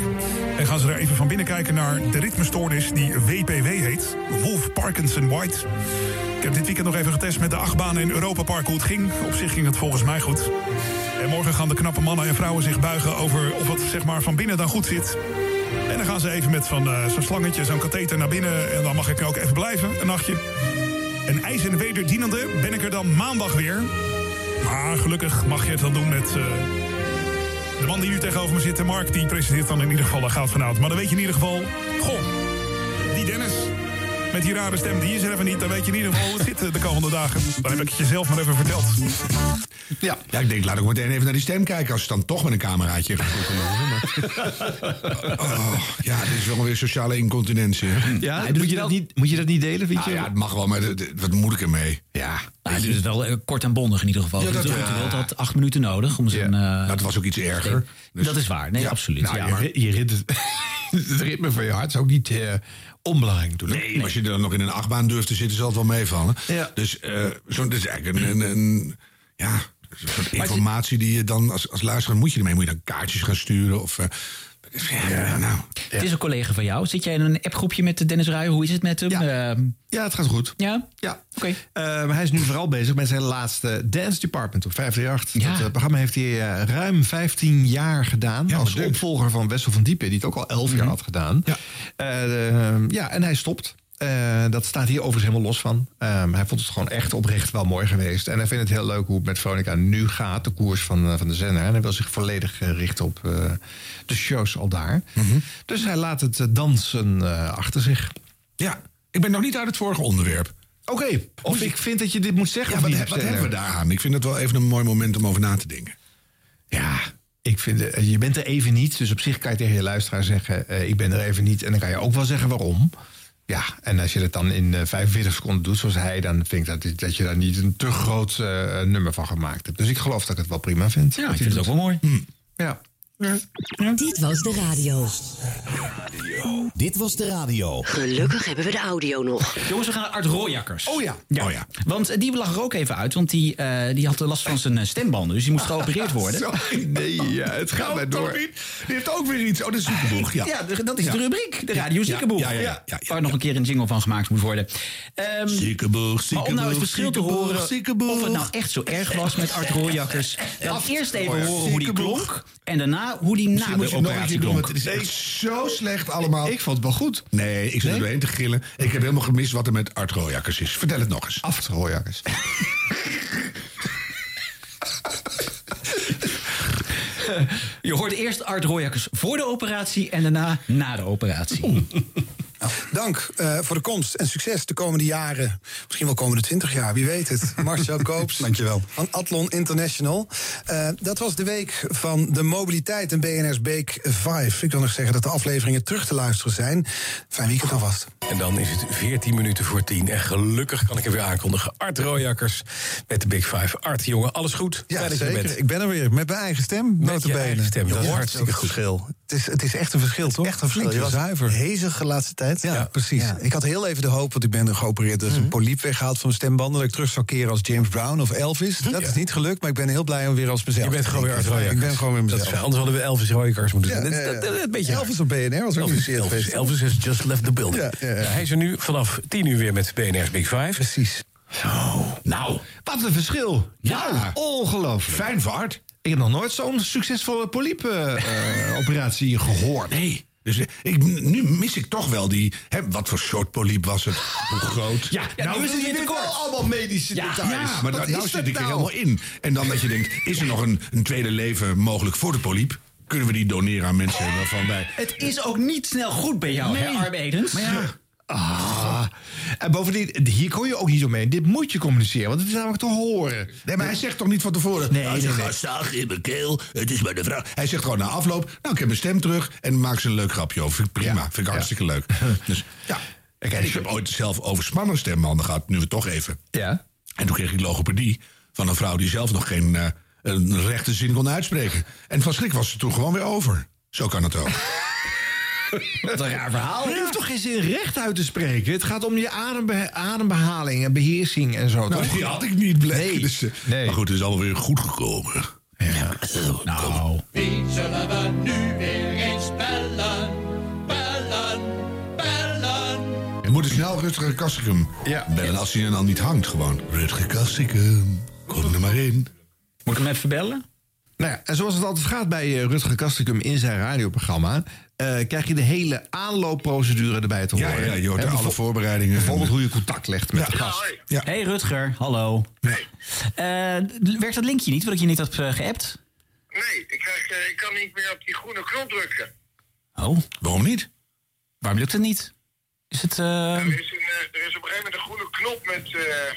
En gaan ze er even van binnen kijken naar de ritmestoornis die WPW heet. Wolf Parkinson White. Heb dit weekend nog even getest met de achtbanen in Europa Park hoe het ging. Op zich ging het volgens mij goed. En morgen gaan de knappe mannen en vrouwen zich buigen over of het zeg maar, van binnen dan goed zit. En dan gaan ze even met van, eh, zo'n slangetje, zo'n katheter naar binnen. En dan mag ik ook even blijven, een nachtje. En ijs en wederdienende ben ik er dan maandag weer. Maar gelukkig mag je het dan doen met... eh, de man die nu tegenover me zit, Mark, die presenteert dan in ieder geval de goud vanavond. Maar dan weet je in ieder geval... Goh, die Dennis met die rare stem, die is er even niet. Dan weet je in ieder geval hoe het zit eh, de komende dagen. Dan heb ik het je zelf maar even verteld. Ja. ja, ik denk, laat ik meteen even naar die stem kijken. Als je dan toch met een cameraatje oh, Ja, dit is wel weer sociale incontinentie. hè? Ja, moet, je dat niet, moet je dat niet delen, vind Nou je? ja, het mag wel, maar de- de- wat moet ik ermee? Ja. Nou, dit is wel eh, kort en bondig in ieder geval. Ja, dat- ja. had acht minuten nodig om zijn... eh, Dat was ook iets erger. Dus- dat is waar, nee, Ja. absoluut. Nou, ja, je maar- Je rit, het ritme van je hart is ook niet onbelangrijk natuurlijk. Nee, als je er dan nog in een achtbaan durft te zitten, zal het wel meevallen. Ja. Dus eh zo, dit is eigenlijk een, een, een- ja, een soort informatie die je dan als, als luisteraar moet je ermee. Moet je dan kaartjes gaan sturen of... eh, ja, nou, Het is een collega van jou. Zit jij in een appgroepje met Dennis Ruijer? Hoe is het met hem? Ja, Ja, het gaat goed. Ja? Ja. Oké. Eh, maar hij is nu vooral bezig met zijn laatste Dance Department op 538. Ja. Dat eh, programma heeft hij eh, ruim 15 jaar gedaan. als opvolger van Wessel van Diepen, die het ook al 11 jaar had gedaan. Ja, ja en hij stopt. Eh, dat staat hier overigens helemaal los van. Ehm, hij vond het gewoon echt oprecht wel mooi geweest. En hij vindt het heel leuk hoe het met Veronica nu gaat, de koers van, eh, van de zender. En hij wil zich volledig eh, richten op de shows al daar. Dus hij laat het dansen achter zich. Ja, ik ben nog niet uit het vorige onderwerp. Oké, of ik vind dat je dit moet zeggen Ja, wat, wat hebben we daar aan? Ik vind het wel even een mooi moment om over na te denken. Ja, ik vind, je bent er even niet. Dus op zich kan je tegen je luisteraar zeggen... ik ben er even niet. En dan kan je ook wel zeggen waarom. Ja, en als je dat dan in eh, 45 seconden doet zoals hij... dan vind ik dat, dat je daar niet een te groot eh, nummer van gemaakt hebt. Dus ik geloof dat ik het wel prima vind. Ja, ik vind het ook wel mooi. Ja. Dit was de radio. Dit was de radio. Gelukkig hebben we de audio nog. Jongens, we gaan naar Art Rooijakkers. Oh ja. Oh ja. Want eh, die lag er ook even uit, want die, eh, die had last van zijn eh, stembanden. Dus die moest geopereerd worden. Sorry, nee, ja, het gaat maar door. Die heeft ook weer iets. Oh, de ziekenboeg, ja. Ja, de- dat is Ja. de rubriek. De Radio Ja, Ziekenboeg. ja, ja, ja, ja, Waar nog een keer een jingle van gemaakt moet worden. Ehm, Ziekenboeg, maar om nou het verschil te ziekenboeg, horen ziekenboeg. of het nou echt zo erg was met Art Rooijakkers. Dan eerst even Oh horen hoe die klonk. En daarna hoe die na de operatie klonk. het is echt zo slecht allemaal. Ik vond het wel goed. Nee, ik zit er doorheen te gillen. Ik heb helemaal gemist wat er met Art Rooijakkers is. Vertel het nog eens. Art Rooijakkers. Je hoort eerst Art Rooijakkers voor de operatie en daarna na de operatie. Dank eh, voor de komst en succes de komende jaren. Misschien wel komende 20 jaar, wie weet het. Marcel Koops. Dankjewel. Van Athlon International. Eh, dat was de week van de mobiliteit en BNR's Beek 5. Ik wil nog zeggen dat de afleveringen terug te luisteren zijn. Fijn weekend alvast. En dan is het 14 minuten voor 10. En gelukkig kan ik er weer aankondigen. Art Rooijakkers met de Big Five. Art, jongen, alles goed? Ja, er zeker. Ik ben er weer met mijn eigen stem. Met je eigen stem, dat is hoort hartstikke het goed. verschil. Het is, het is echt een verschil, toch? Echt een verschil. Je was zuiver. Hezig de laatste tijd. Ja, precies. Ik had heel even de hoop, want ik ben geopereerd. Er is een poliep weggehaald van mijn stembanden. Dat ik terug zou keren als James Brown of Elvis. Dat is niet gelukt, maar ik ben heel blij om weer als mezelf Je bent te gewoon weer klinken. Rooijakkers. Ik ben gewoon weer Dat mezelf. is. Anders hadden we Elvis Rooijakkers moeten Ja, doen. ja, Dat- dat- dat- Een beetje Elvis op BNR was ook Elvis, Elvis, has just left the building. Ja, ja, ja. hij is er nu vanaf 10 uur weer met BNR's Big Five. Precies. Nou, wat een verschil. Ja, ongelooflijk. Fijn voor Art. Ik heb nog nooit zo'n succesvolle poliep-operatie gehoord. Nee. Dus eh, ik, nu mis ik toch wel die... Hè, wat voor soort poliep was het? Hoe groot? Ja, ja, nu is het tekort. allemaal medische Ja, details. ja, maar Wat da- nou zit ik er nou? helemaal in. En dan dat je denkt, is er nog een, een tweede leven mogelijk voor de poliep? Kunnen we die doneren aan mensen waarvan wij... Het is ook niet snel goed bij jou, hè, Arbe Edens? Maar ja, Ah. En bovendien, hier kon je ook niet zo mee. Dit moet je communiceren, want het is namelijk te horen. Nee, maar hij zegt toch niet van tevoren... Nee, nou, nee. gaat zaag in mijn keel, het is bij de vrouw. Hij zegt gewoon na afloop, nou, ik heb mijn stem terug... en maak ze een leuk grapje over. Vind ik prima, vind ik hartstikke leuk. Dus ja, en ik heb ooit zelf overspannen stembanden gehad, nu we toch even. Ja. En toen kreeg ik logopedie van een vrouw die zelf nog geen eh, een rechte zin kon uitspreken. En van schrik was ze toen gewoon weer over. Zo kan het ook. Wat een raar verhaal. Je hoeft toch geen zin recht uit te spreken? Het gaat om je adembe- adembehaling en beheersing en zo. Nou, toch? die had ik niet, bleek. Nee. Dus, eh, Nee. Maar goed, het is allemaal weer goed gekomen. Nou, Wie zullen we nu weer eens bellen? Bellen, bellen. Je moet snel Rutger Kassikum bellen als hij er dan niet hangt. Gewoon, Rutger Kassikum, kom er maar in. moet ik hem even bellen? Nou ja, en zoals het altijd gaat bij eh, Rutger Kastikum in zijn radioprogramma... eh, krijg je de hele aanloopprocedure erbij te Ja, horen. ja, je hoort alle voorbereidingen. Bijvoorbeeld hoe je contact legt met de gast. Ja. Hey Rutger, hallo. Nee. Eh, werkt dat linkje niet, wat ik je niet had geappt? Nee, ik, krijg, eh, ik kan niet meer op die groene knop drukken. Oh. Waarom niet? Waarom lukt het niet? Is het... Er, is een, er is op een gegeven moment een groene knop met eh,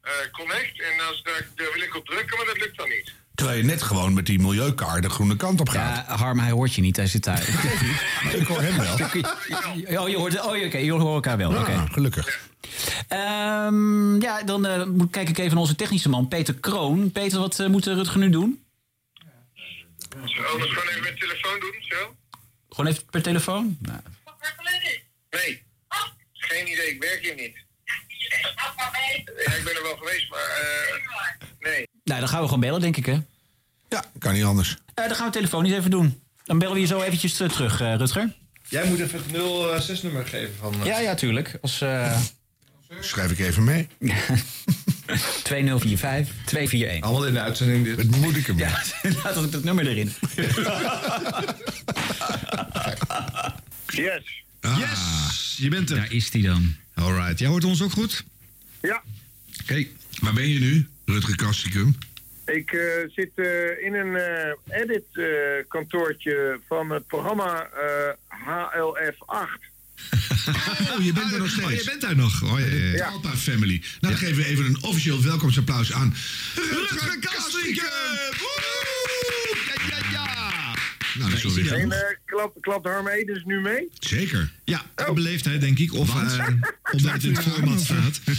eh, connect. En als, daar, daar wil ik op drukken, maar dat lukt dan niet. Terwijl je net gewoon met die milieukaart de groene kant op gaat. Ja, Harm, hij hoort je niet, hij zit daar. ik hoor hem wel. Oh, je hoort, oh, oké, je hoort elkaar wel. oké. Gelukkig. Ehm, ja, dan eh, moet- kijk ik even naar onze technische man, Peter Kroon. Peter, wat eh, moet Rutger nu doen? Zullen we anders gewoon even met telefoon doen, zo? Gewoon even per telefoon? Nou, Nee. Geen idee, ik werk hier niet. Ja, ik ben er wel geweest, maar eh, nee. nou, dan gaan we gewoon bellen, denk ik, hè? Ja, kan niet anders. Eh, dan gaan we telefoon niet even doen. Dan bellen we je zo eventjes eh, terug, eh, Rutger. Jij moet even het 06-nummer geven van... Ja, ja, tuurlijk. Als, eh Schrijf ik even mee. 2045 241. Allemaal in de uitzending dit. Het moet ik hem. Ja, laat ik dat nummer erin. Yes. Yes, je bent er. Daar is hij dan. Alright, jij hoort ons ook goed? Ja, Oké. Waar ben je nu, Rutger Kastikum? Ik eh, zit eh, in een eh, edit-kantoortje van het programma eh, HLF8. Oh, je bent er nog steeds. Oh, je bent daar nog. Oh, ja, ja, ja. Ja. Alpa Family. Nou, dan geven we even een officieel welkomstapplaus aan Rutger Kastikum! Nou, dat is En eh, klapt, klapt Harm Edens nu mee? Zeker. Ja, uit beleefdheid denk ik. Of eh, omdat het in het format staat.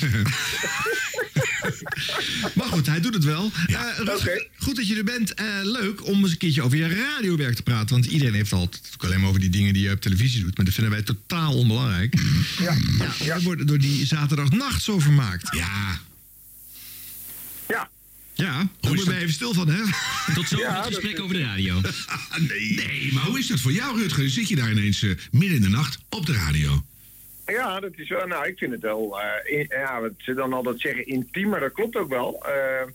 Maar goed, hij doet het wel. Eh, Rutger, Goed dat je er bent. Eh, leuk om eens een keertje over je radiowerk te praten. Want iedereen heeft altijd alleen maar over die dingen die je op televisie doet. Maar dat vinden wij totaal onbelangrijk. Ja. ja. We worden door die zaterdagnacht zo vermaakt. Ja. Ja. Ja, daar moet je even stil van, hè? Tot zo het gesprek over de radio. nee. nee, maar hoe is dat voor jou, Rutger? Zit je daar ineens eh, midden in de nacht op de radio? Ja, dat is wel, nou, ik vind het wel, eh, in- ja, wat ze dan altijd zeggen, intiem, maar dat klopt ook wel. Eh,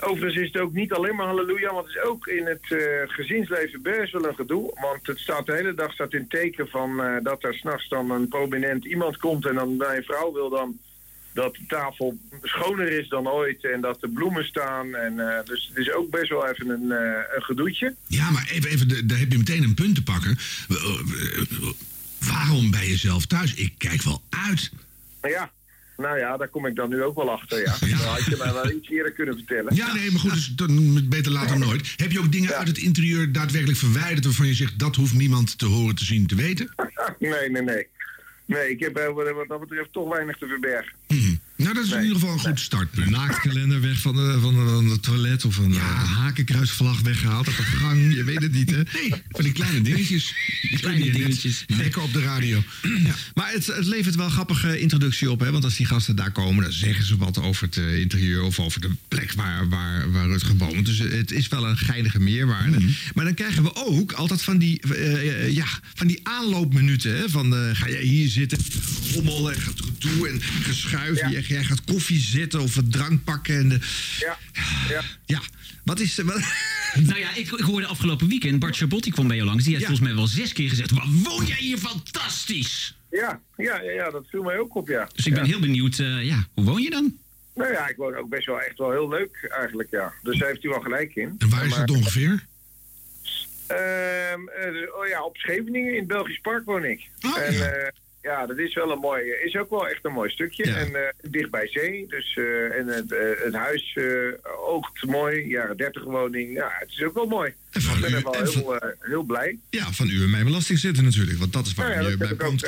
overigens is het ook niet alleen maar halleluja, want het is ook in het eh, gezinsleven best wel een gedoe. Want het staat de hele dag staat in teken van eh, dat er s'nachts dan een prominent iemand komt en dan bij een vrouw wil dan dat de tafel schoner is dan ooit en dat de bloemen staan. En, eh, dus het is ook best wel even een, eh, een gedoetje. Ja, maar even, even daar heb je meteen een punt te pakken. Eh, Waarom bij jezelf thuis? Ik kijk wel uit. Ja, nou ja, daar kom ik dan nu ook wel achter, ja. Dat had je mij wel iets eerder kunnen vertellen. Ja, nee, maar goed, dus dan beter later dan nooit. Heb je ook dingen uit het interieur daadwerkelijk verwijderd... waarvan je zegt, dat hoeft niemand te horen, te zien, te weten? Nee, nee, nee. Nee, ik heb eh, wat wat dat betreft toch weinig te verbergen. Nou, dat is in ieder geval een goed startpunt. Naaktkalender weg van de, van de, van de toilet of een eh, hakenkruisvlag weggehaald uit de gang. Je weet het niet, hè? Nee, van die kleine dingetjes. Die kleine dingetjes. Lekker op de radio. Maar het, het levert wel een grappige introductie op, hè? Want als die gasten daar komen, dan zeggen ze wat over het eh, interieur of over de plek waar, waar, waar Rutger woont. Dus het is wel een geinige meerwaarde. Maar dan krijgen we ook altijd van die, eh, ja, van die aanloopminuten. Hè? Van eh, ga jij hier zitten, rommel en gaat toe en geschuif. Jij, jij gaat koffie zetten of wat drank pakken. En de, Ja, ja. ja, wat is. Wat, Nou ja, ik, ik hoorde afgelopen weekend, Bart Chabot die kwam bij jou langs. Die heeft volgens mij wel zes keer gezegd, wat woon jij hier fantastisch! Ja, ja, ja, ja, dat viel mij ook op, ja. Dus ik ben Ja. heel benieuwd, eh, ja, hoe woon je dan? Nou ja, ik woon ook best wel echt wel heel leuk eigenlijk, ja. Dus daar heeft u wel gelijk in. En waar is Maar- dat ongeveer? Ehm, eh, oh ja, op Scheveningen in het Belgisch Park woon ik. en eh, ja, dat is wel een mooi, is ook wel echt een mooi stukje. En eh, dicht bij zee. Dus, eh, en het, eh, het huis eh, oogt mooi, jaren 30 woning. Ja, het is ook wel mooi. Ik ben er wel heel, eh, heel blij. ja, van u en mijn belasting zitten natuurlijk. Want dat is waar Nou ja, je bij ook, woont.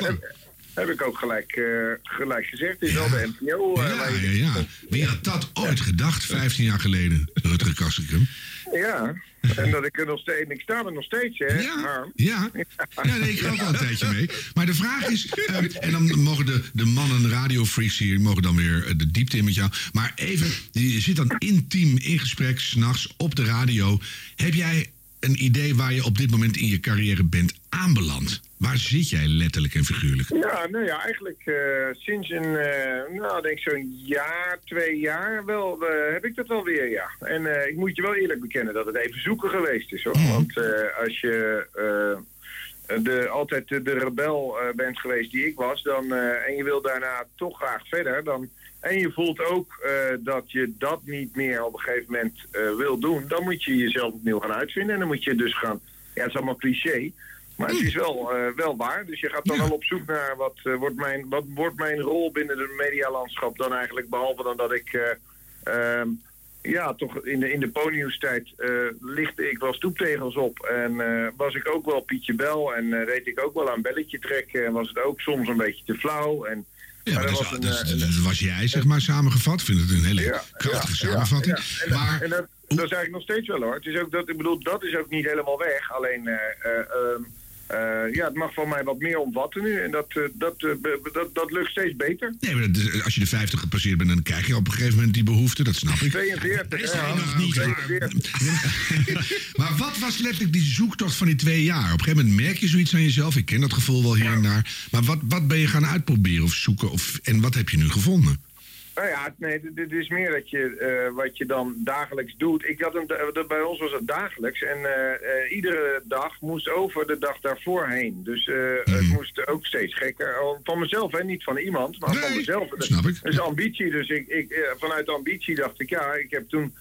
Heb, ik ook gelijk, eh, gelijk gezegd. Het is wel de NPO. eh, Ja, ja, ja. Wie had dat ooit gedacht, 15 jaar geleden, Rutger Kastrikum? Ja, en dat ik er nog steeds... Ik sta er nog steeds, hè? Ja, ja nee, ik ga ook al een tijdje mee. Maar de vraag is, eh, en dan mogen de, de mannen radiofreaks hier mogen dan weer de diepte in met jou. Maar even, je zit dan intiem in gesprek, s'nachts op de radio. Heb jij een idee waar je op dit moment in je carrière bent aanbeland? Waar zit jij letterlijk en figuurlijk? Ja, nou ja, eigenlijk eh, sinds een, eh, nou, denk zo'n jaar, twee jaar wel, eh, heb ik dat wel weer, ja. En ik moet je wel eerlijk bekennen dat het even zoeken geweest is, hoor. Want eh, als je de, altijd de, de rebel bent geweest die ik was, dan, en je wil daarna toch graag verder, dan, en je voelt ook dat je dat niet meer op een gegeven moment wil doen, dan moet je jezelf opnieuw gaan uitvinden. En dan moet je dus gaan, ja, het is allemaal cliché, maar het is wel, eh, wel waar. Dus je gaat dan wel op zoek naar wat, eh, wordt mijn, wat wordt mijn rol binnen het medialandschap dan eigenlijk. Behalve dan dat ik eh, ehm, ja, toch in de, in de ponyhoestijd lichtte ik wel stoeptegels op. En was ik ook wel Pietje Bel. En deed ik ook wel aan belletje trekken. En was het ook soms een beetje te flauw. En, Ja, maar dat, was een, is- dat was jij, zeg maar, samengevat. Ik vind het een hele krachtige ja, samenvatting. ja. En, dat- en dat, dat is eigenlijk nog steeds wel hoor. Het is ook dat, ik bedoel, dat is ook niet helemaal weg. Alleen, eh, eh, eh, ja, het mag van mij wat meer omvatten nu. En dat, eh, dat, eh, dat, dat lukt steeds beter. Nee, maar is- als je de 50 gepasseerd bent, dan krijg je op een gegeven moment die behoefte. Dat snap ik. 42, Is ja. hij nog niet. 42. Maar wat was letterlijk die zoektocht van die twee jaar? Op een gegeven moment merk je zoiets aan jezelf. Ik ken dat gevoel wel hier en daar. Maar wat, wat ben je gaan uitproberen of zoeken? Of, en wat heb je nu gevonden? Nou ja, nee, dit- is meer dat je, eh, wat je dan dagelijks doet. Ik had een, eh, bij ons was het dagelijks. En eh, iedere dag moest over de dag daarvoor heen. Dus het moest ook steeds gekker. Oh, Van mezelf, hè, niet van iemand, maar van mezelf. snap ik. Is ambitie. Dus ik, ik, vanuit ambitie dacht ik, ja, ik heb toen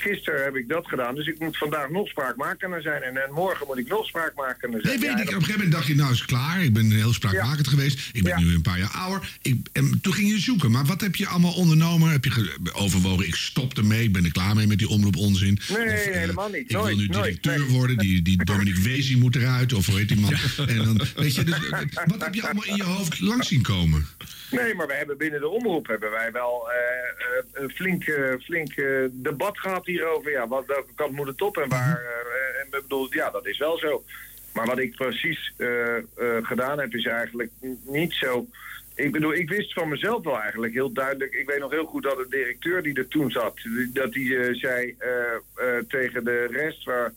gisteren heb ik dat gedaan, dus ik moet vandaag nog spraakmakender zijn. En, en morgen moet ik nog spraakmakender zijn. Nee, weet Ja, ik. Op een gegeven moment dacht je, nou is het klaar. Ik ben heel spraakmakend geweest. Ik ben nu een paar jaar ouder. Ik, en toen ging je zoeken. Maar wat heb je allemaal ondernomen? Heb je ge- overwogen, ik stop ermee. Ik ben er klaar mee met die omroep onzin. Nee, Of, eh, helemaal niet. Ik wil nu nooit, directeur nee. worden. Die, die Dominique Wezi moet eruit. Of hoe heet die man? En dan, weet je, dus, eh, wat heb je allemaal in je hoofd langs zien komen? Nee, maar we hebben binnen de omroep hebben wij wel eh, eh, een flink, eh, flink eh, debat gehad hierover. Ja, wat, welke kant moet het op en waar? eh, en ik bedoel, ja, dat is wel zo. Maar wat ik precies eh, eh, gedaan heb, is eigenlijk niet zo. Ik bedoel, ik wist van mezelf wel eigenlijk heel duidelijk. Ik weet nog heel goed dat de directeur die er toen zat, dat die zei tegen de rest waar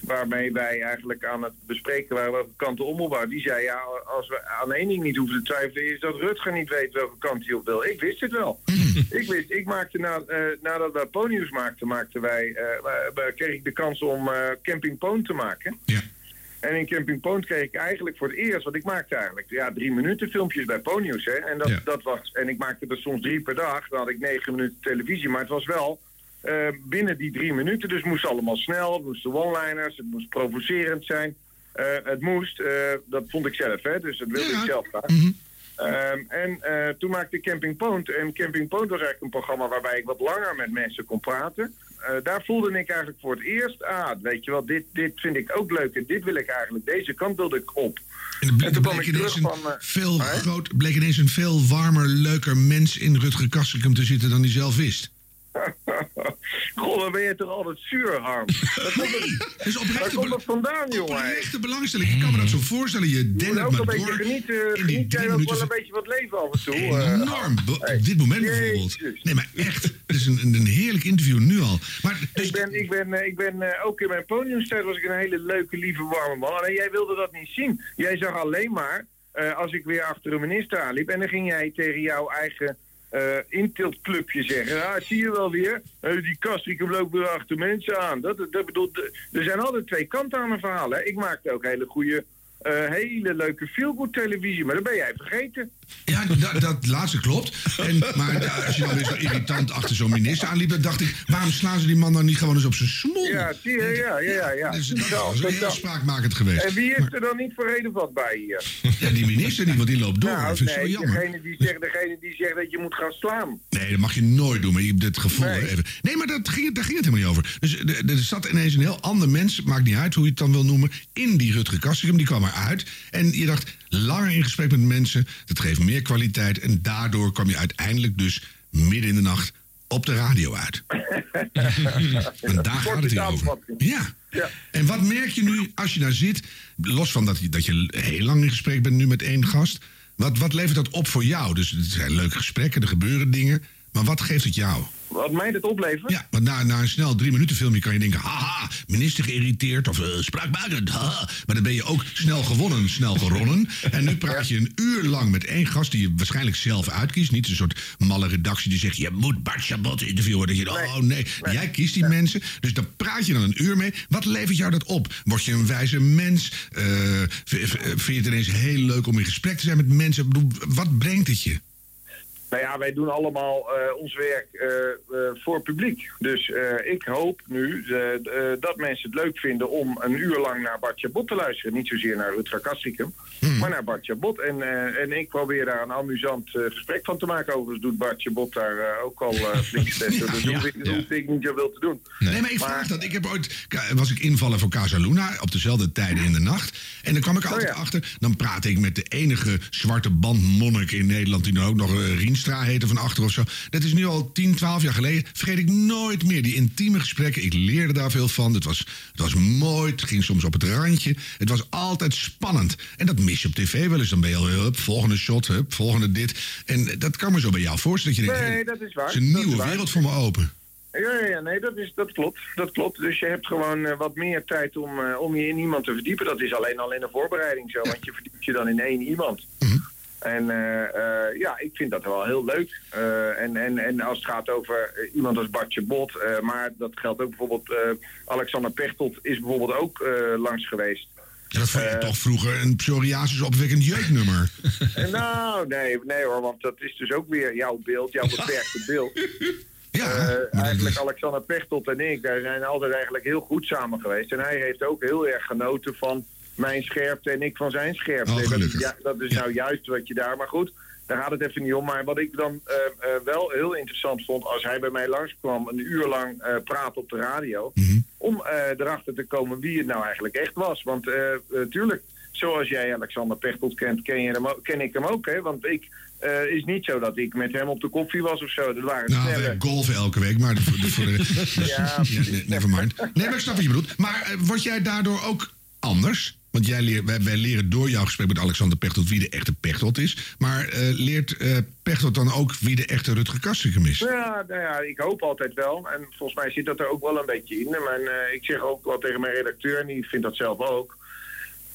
waarmee wij eigenlijk aan het bespreken waren welke kant de omroep. Die zei, ja, als we aan één ding niet hoeven te twijfelen... is dat Rutger niet weet welke kant hij op wil. Ik wist het wel. ik wist, ik maakte na, eh, nadat we Ponyus maakten, maakten wij, eh, we- kreeg ik de kans om eh, Camping Poont te maken. En in Camping Poont kreeg ik eigenlijk voor het eerst, want ik maakte eigenlijk ja, drie minuten filmpjes bij Ponyus. Hè? En, dat, dat was, en ik maakte er soms drie per dag. Dan had ik negen minuten televisie. Maar het was wel eh, binnen die drie minuten. Dus het moest allemaal snel. Het moesten one-liners. Het moest provocerend zijn. Eh, het moest, eh, dat vond ik zelf, hè? dus dat wilde ik zelf graag. Ehm, en toen maakte ik Camping Poont. En Camping Poont was eigenlijk een programma waarbij ik wat langer met mensen kon praten. Daar voelde ik eigenlijk voor het eerst, ah, weet je wel, dit, dit vind ik ook leuk en dit wil ik eigenlijk, deze kant wilde ik op. En toen kwam ik bleek ineens een van... veel groot, bleek ineens een veel warmer, leuker mens in Rutger Kastrikum te zitten dan hij zelf wist. Goh, dan ben je toch altijd zuur, Harm. Dat komt het, is oprechte komt dat vandaan, jongen? Oprechte belangstelling. Ik kan me dat zo voorstellen. Je dendert ook maar een beetje door. genieten. Geniet jij ook wel een van- beetje wat leven af en toe? eh, Enorm. Op dit moment bijvoorbeeld. Nee, maar echt. Het is een, een, heerlijk interview nu al. Maar Ik ben, ik ben, eh, ik ben eh, ook in mijn podiumstijd was ik een hele leuke, lieve, warme man. Alleen jij wilde dat niet zien. Jij zag alleen maar eh, als ik weer achter een minister aanliep. En dan ging jij tegen jouw eigen eh intiltclubje zeggen. Ah, zie je wel weer. eh, die Castricum loopt weer achter mensen aan. Dat, dat bedoelt, er zijn altijd twee kanten aan een verhaal. Hè. Ik maakte ook hele goede, hele leuke feelgood televisie. Maar dat ben jij vergeten. Ja, dat, dat laatste klopt. En, maar als je dan weer zo irritant achter zo'n minister aanliep, dan dacht ik, waarom slaan ze die man dan niet gewoon eens op zijn smol? Ja, zie je, ja, ja, ja. ja. Dus dat dat- heel spraakmakend geweest. En wie is er dan niet voor reden wat bij hier? Ja, die minister niet, want die loopt door. Nou, dat vind ik nee, zo jammer. degene die, zegt, degene die zegt dat je moet gaan slaan. Nee, dat mag je nooit doen, maar je hebt het gevoel even. Nee, maar dat ging, het- daar ging het helemaal niet over. Dus er, zat ineens een heel ander mens, maakt niet uit hoe je het dan wil noemen, in die Rutger Kastrikum. Die kwam eruit. En je dacht, langer in gesprek met mensen, dat geeft meer kwaliteit. En daardoor kwam je uiteindelijk dus midden in de nacht op de radio uit. en daar gaat het hier over. Ja. En wat merk je nu als je daar zit, los van dat je, dat je heel lang in gesprek bent nu met één gast, wat, wat levert dat op voor jou? Dus het zijn leuke gesprekken, er gebeuren dingen, maar wat geeft het jou? Wat mij dit oplevert? Ja, want na, na een snel drie minuten filmpje kan je denken... haha, minister geïrriteerd of uh, spraakmakend, haha. Maar dan ben je ook snel gewonnen, snel geronnen. En nu praat je een uur lang met één gast die je waarschijnlijk zelf uitkiest. Niet een soort malle redactie die zegt... je moet Bart Chabot interviewen. Dat je, oh nee, jij kiest die mensen. Dus daar praat je dan een uur mee. Wat levert jou dat op? Word je een wijze mens? Eh, vind je het ineens heel leuk om in gesprek te zijn met mensen? Wat brengt het je? Nou ja, wij doen allemaal eh, ons werk eh, eh, voor publiek. Dus ik hoop nu dat mensen het leuk vinden om een uur lang naar Bart Chabot te luisteren. Niet zozeer naar Rutger Kastrikum, maar naar Bart Chabot. En, en ik probeer daar een amusant gesprek van te maken. Overigens doet Bart Chabot daar ook al flink testen. Dus dat hoef ik, dat hoef ik niet zoveel te doen. Nee, maar ik vraag dat. Ik heb ooit, was ik invallen voor Casa Luna op dezelfde tijden in de nacht. En dan kwam ik altijd achter. Dan praatte ik met de enige zwarte bandmonnik in Nederland. die dan ook nog eh, Heette van achter of zo. Dat is nu al 10, 12 jaar geleden. Vergeet ik nooit meer. Die intieme gesprekken. Ik leerde daar veel van. Het was, het was mooi. Het ging soms op het randje. Het was altijd spannend. En dat mis je op tv wel eens. Dan ben je al, hup, volgende shot, hup, volgende dit. En dat kan me zo bij jou voorstellen. Dat je denkt, Nee, dat is waar. Het is een Dat nieuwe wereld voor me open. Ja, ja, ja, nee, dat, is, dat klopt. Dat klopt. Dus je hebt gewoon eh, wat meer tijd om, eh, om je in iemand te verdiepen. Dat is alleen al in de voorbereiding zo, want je verdiept je dan in één iemand. Eh, eh, ja, ik vind dat wel heel leuk. Eh, en, en, en als het gaat over eh, iemand als Bartje Bot, eh, maar dat geldt ook bijvoorbeeld... eh, Alexander Pechtold is bijvoorbeeld ook eh, langs geweest. Ja, dat vond je toch vroeger een psoriasis opwekkend jeuknummer. En nou, nee, nee hoor, want dat is dus ook weer jouw beeld, jouw beperkte beeld. Eh, eigenlijk Alexander Pechtold en ik, daar zijn altijd eigenlijk heel goed samen geweest. En hij heeft ook heel erg genoten van mijn scherpte en ik van zijn scherpte. Oh, dat, ja, dat is nou juist wat je daar... Maar goed, daar gaat het even niet om. Maar wat ik dan eh, eh, wel heel interessant vond... als hij bij mij langskwam, een uur lang eh praat op de radio... om eh, erachter te komen wie het nou eigenlijk echt was. Want natuurlijk, zoals jij Alexander Pechtold kent, ken, je hem, ook- ken ik hem ook. Hè? Want ik... is niet zo dat ik met hem op de koffie was of zo. Dat waren Nou, snelle... golven elke week, maar voor de, voor de, Ja. nee, never mind. Nee, maar ik snap wat je bedoelt. Maar eh, word jij daardoor ook anders? Want jij leert, wij, wij leren door jouw gesprek met Alexander Pechtold wie de echte Pechtold is. Maar eh, leert eh, Pechtold dan ook wie de echte Rutger Kastrikum is? Ja, nou ja, ik hoop altijd wel. En volgens mij zit dat er ook wel een beetje in. Maar eh, ik zeg ook wel tegen mijn redacteur, en die vindt dat zelf ook...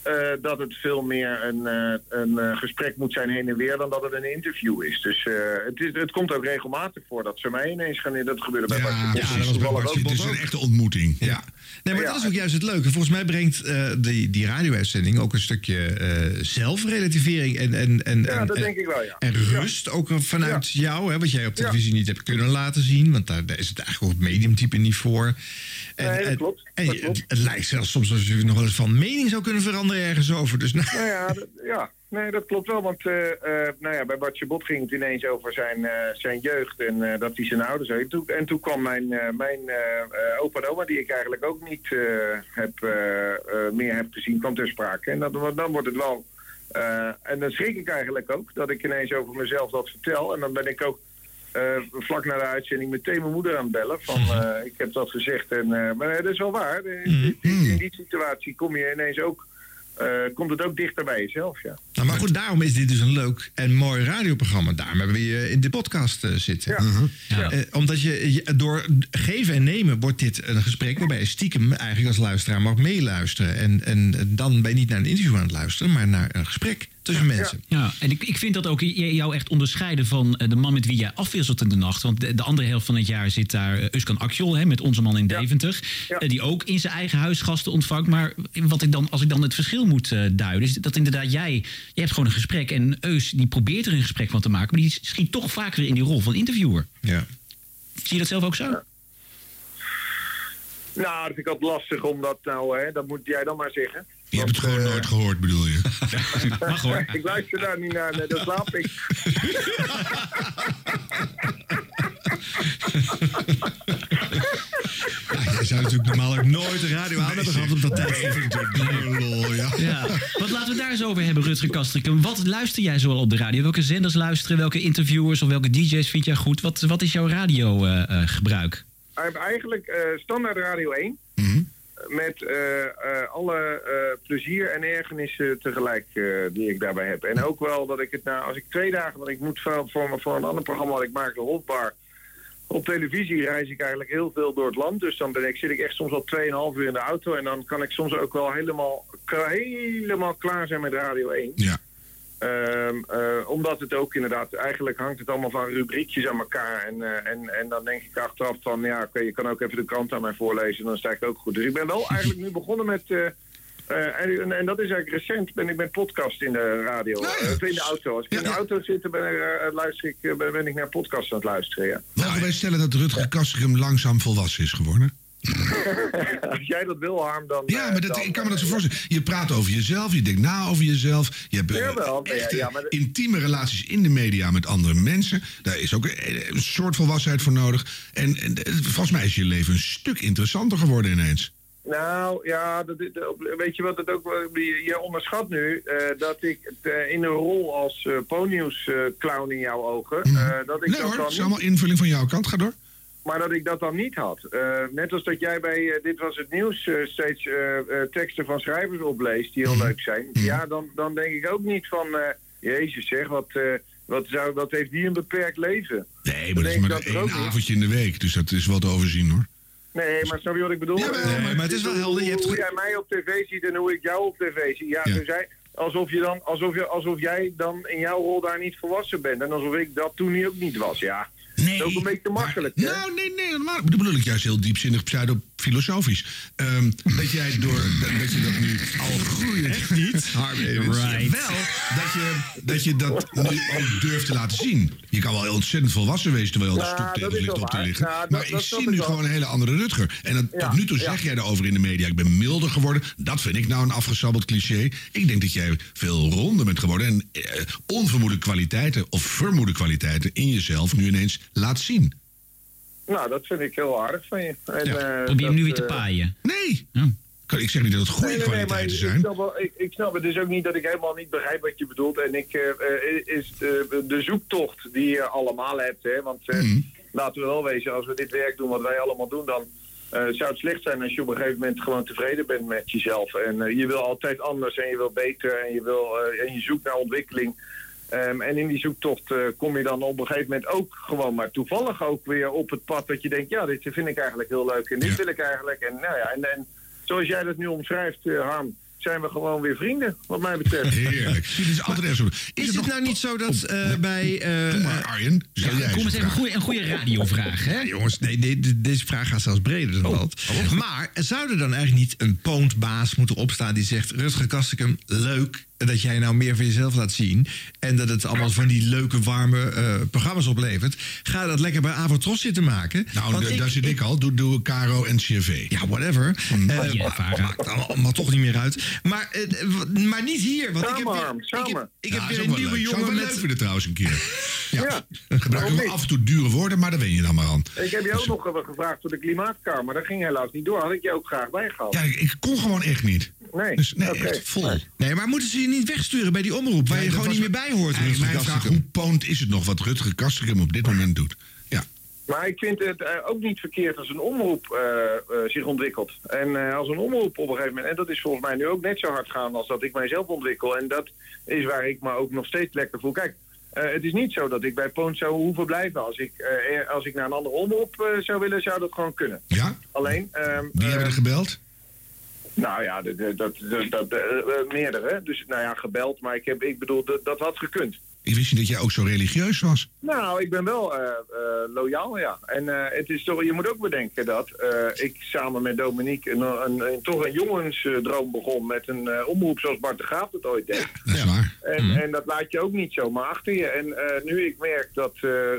eh, dat het veel meer een, eh, een eh, gesprek moet zijn heen en weer dan dat het een interview is. Dus het, is, het komt ook regelmatig voor dat ze mij ineens gaan in. Dat gebeurde bij Bartje Bos. ja, dat was bij Bartje. Het is een echte ontmoeting. Ja. Nee, maar dat is ook juist het leuke. Volgens mij brengt die, die radio-uitzending ook een stukje zelfrelativering en, en, en, Ja, en, dat en- denk ik wel, ja. en rust ook vanuit jou, hè, wat jij op televisie niet hebt kunnen laten zien. Want daar, daar is het eigenlijk ook het mediumtype niet voor. En, Nee, dat klopt, en dat je- klopt. Het, het lijkt zelfs soms alsof je nog wel eens van mening zou kunnen veranderen ergens over. Dus nou, Nou ja, dat, ja. Nee, dat klopt wel. Want eh, eh, nou ja, bij Bartje Bot ging het ineens over zijn, eh, zijn jeugd en dat hij zijn ouders heeft. Toen, en toen kwam mijn, mijn opa en oma, die ik eigenlijk ook niet heb, meer heb gezien, kwam ter sprake. En dat, dan wordt het wel... en dan schrik ik eigenlijk ook dat ik ineens over mezelf dat vertel. En dan ben ik ook vlak na de uitzending meteen mijn moeder aan het bellen. Van, eh, ik heb dat gezegd. En, eh, maar eh, dat is wel waar. In, in- in die situatie kom je ineens ook... eh, komt het ook dichter bij jezelf, ja. Nou, maar goed, daarom is dit dus een leuk en mooi radioprogramma. Daarom hebben we je in de podcast eh, zitten. Ja. Eh, omdat je, je- door geven en nemen wordt dit een gesprek waarbij je stiekem eigenlijk als luisteraar mag meeluisteren. En, en dan ben je niet naar een interview aan het luisteren, maar naar een gesprek tussen mensen. Ja, en ik, ik vind dat ook jou echt onderscheiden van eh, de man met wie jij afwisselt in de nacht. Want de, de andere helft van het jaar zit daar eh, Uskan Akjol, hè, met onze man in Deventer. eh, die ook in zijn eigen huis gasten ontvangt. Maar wat ik dan, als ik dan het verschil moet duiden, is dat inderdaad jij, je hebt gewoon een gesprek. En Eus die probeert er een gesprek van te maken, maar die schiet toch vaak weer in die rol van interviewer. Ja. Zie je dat zelf ook zo? Nou, dat vind ik altijd lastig om dat nou, hè, dat moet jij dan maar zeggen. Je hebt het gewoon nooit gehoord, bedoel je? Mag hoor. ik luister daar niet naar, nee, dat slaap ik. Ja, jij zou natuurlijk normaal ook nooit de radio aan hebben gehad op dat tijd. Lol, ja. Ja. Wat laten we daar eens over hebben, Rutger Kastrikum. Wat luister jij zoal op de radio? Welke zenders luisteren? Welke interviewers of welke DJ's vind jij goed? Wat, wat is jouw radiogebruik? Hij heeft eigenlijk eh, standaard Radio 1. Met eh, eh, alle eh, plezier en ergernissen tegelijk eh, die ik daarbij heb. En ook wel dat ik het nou, als ik twee dagen, want ik moet voor, voor, voor een ander programma wat ik maak, de Hofbar. Op televisie reis ik eigenlijk heel veel door het land. Dus dan ben ik, zit ik echt soms al 2,5 uur in de auto. En dan kan ik soms ook wel helemaal, helemaal klaar zijn met Radio 1. Ja. Ehm, eh, omdat het ook inderdaad, eigenlijk hangt het allemaal van rubriekjes aan elkaar. En, eh, en, en dan denk ik achteraf van, ja, oké, je kan ook even de krant aan mij voorlezen. Dan sta ik ook goed. Dus ik ben wel eigenlijk nu begonnen met, eh, eh, en, en dat is eigenlijk recent, ben ik met podcast in de radio, of in de auto. Als ik in de auto zit, dan ben, ik, luister ik, ben, ben ik naar podcast aan het luisteren, ja. Mogen wij stellen dat Rutger Kastrikum langzaam volwassen is geworden? Als jij dat wil, Harm, dan... Ja, eh, maar dat, dan- ik kan me dat zo voorstellen. Je praat over jezelf, je denkt na over jezelf. Je hebt eh, Jawel, ja, echte ja, maar de- intieme relaties in de media met andere mensen. Daar is ook een, een soort volwassenheid voor nodig. En, en eh, volgens mij is je leven een stuk interessanter geworden ineens. Nou ja, dat, dat- weet je wat het ook je, onderschat nu eh, dat ik eh, in een rol als eh eh, clown in jouw ogen eh, dat ik Nee dat hoor, het is niet- allemaal invulling van jouw kant. Ga door. Maar dat ik dat dan niet had. Eh, net als dat jij bij eh, Dit Was Het Nieuws eh, steeds teksten van schrijvers opleest die heel leuk zijn. Ja, dan, dan denk ik ook niet van, jezus zeg, wat, wat, zou, wat heeft die een beperkt leven? Nee, maar dat is maar dat één avondje in de week. Dus dat is wel te overzien hoor. Nee, maar snap je wat ik bedoel? maar het is wel helder, je hebt Hoe jij mij op tv ziet en hoe ik jou op tv zie. Ja, Dus hij, alsof, je dan, alsof, je, alsof jij dan in jouw rol daar niet volwassen bent. En alsof ik dat toen ook niet was, ja. Nee, dat is ook een beetje te makkelijk? Nou, nee, nee, helemaal. Dat bedoel ik juist heel diepzinnig, filosofisch. Ehm, dat jij door dat, je dat nu al groeit. Echt niet? Right. Wel dat je, dat je dat nu ook durft te laten zien. Je kan wel heel ontzettend volwassen wezen terwijl je al de stoeptegels is ligt op te liggen. Dat- maar dat ik zie nu wel. gewoon een hele andere Rutger. En dat, Ja, tot nu toe ja. zeg jij daarover in de media. Ik ben milder geworden. Dat vind ik nou een afgesabbeld cliché. Ik denk dat jij veel ronder bent geworden. En eh, onvermoede kwaliteiten of vermoede kwaliteiten in jezelf nu ineens laat zien. Nou, dat vind ik heel aardig van je. En, eh, Probeer hem nu dat, weer te eh, paaien. Nee! Ik zeg niet dat het goede Nee, nee, nee, maar kwaliteiten ik zijn. snap, wel, ik, ik snap het dus ook niet dat ik helemaal niet begrijp wat je bedoelt. En ik, eh, eh, is de, de zoektocht die je allemaal hebt. Hè, want eh, Mhm. laten we wel wezen, als we dit werk doen wat wij allemaal doen, dan eh, zou het slecht zijn als je op een gegeven moment gewoon tevreden bent met jezelf. En je wil altijd anders en je wil beter en je, wil, en je zoekt naar ontwikkeling. Ehm, en in die zoektocht eh, kom je dan op een gegeven moment ook gewoon maar toevallig ook weer op het pad dat je denkt, ja, dit vind ik eigenlijk heel leuk en dit wil ik eigenlijk. En nou ja, en, en zoals jij dat nu omschrijft, eh, Harm, zijn we gewoon weer vrienden, wat mij betreft. Heerlijk. Dit is altijd echt zo. Is het nou niet zo dat eh, bij... eh, Doe maar, Arjen. Jij kom eens een even een vraag. goede, een goede radiovraag. Hè? Ja, jongens, nee, nee, de- deze vraag gaat zelfs breder dan dat. Oh. Maar zou er dan eigenlijk niet een poondbaas moeten opstaan die zegt... Rutger Kastikum, leuk dat jij nou meer van jezelf laat zien... en dat het allemaal van die leuke, warme eh, programma's oplevert. Ga dat lekker bij Avotros zitten maken. Nou, Want d- ik- daar zit ik al. Doe, doe Caro en CV. Ja, whatever. Mm. Eh, maakt allemaal toch niet meer uit. Maar, eh, maar niet hier. Want ik heb Samen, weer, ik heb, samen. ik Ja, heb weer een nieuwe leuk. Jongen met... vinden trouwens een keer. Ja. Ja. Af en toe dure woorden, maar daar wen je dan maar aan. Ik heb je ook nog even gevraagd voor de klimaatkamer, dat ging helaas niet door. Had ik je ook graag bijgehaald. Ja, ik, ik kon gewoon echt niet. Nee, Dus nee, oké. echt vol. Nee, maar moeten ze je niet wegsturen bij die omroep... waar je gewoon niet meer bij hoort? Eigenlijk Rutger mijn vraag, Kastikum? hoe poont is het nog wat Rutger Kastrikum op dit moment doet? Ja. Maar ik vind het eh, ook niet verkeerd als een omroep eh, eh, zich ontwikkelt. En eh, als een omroep op een gegeven moment, en dat is volgens mij nu ook net zo hard gaan als dat ik mijzelf ontwikkel. En dat is waar ik me ook nog steeds lekker voel. Kijk, eh, het is niet zo dat ik bij Poont zou hoeven blijven. Als ik, eh, als ik naar een andere omroep zou willen, zou dat gewoon kunnen. Ja? Alleen, ehm, Wie hebben er gebeld? Nou ja, dat, dat, dat, dat, eh, eh, meerdere. Dus nou ja, gebeld, maar ik, heb, ik bedoel, dat, dat had gekund. Ik wist niet dat jij ook zo religieus was. Nou, ik ben wel eh, loyaal, ja. En het is toch, je moet ook bedenken dat ik samen met Dominique een, een, een- toch een jongensdroom begon met een omroep zoals Bart de Graaf het ooit deed. Dat is waar. En, en dat laat je ook niet zomaar achter je. En nu ik merk dat,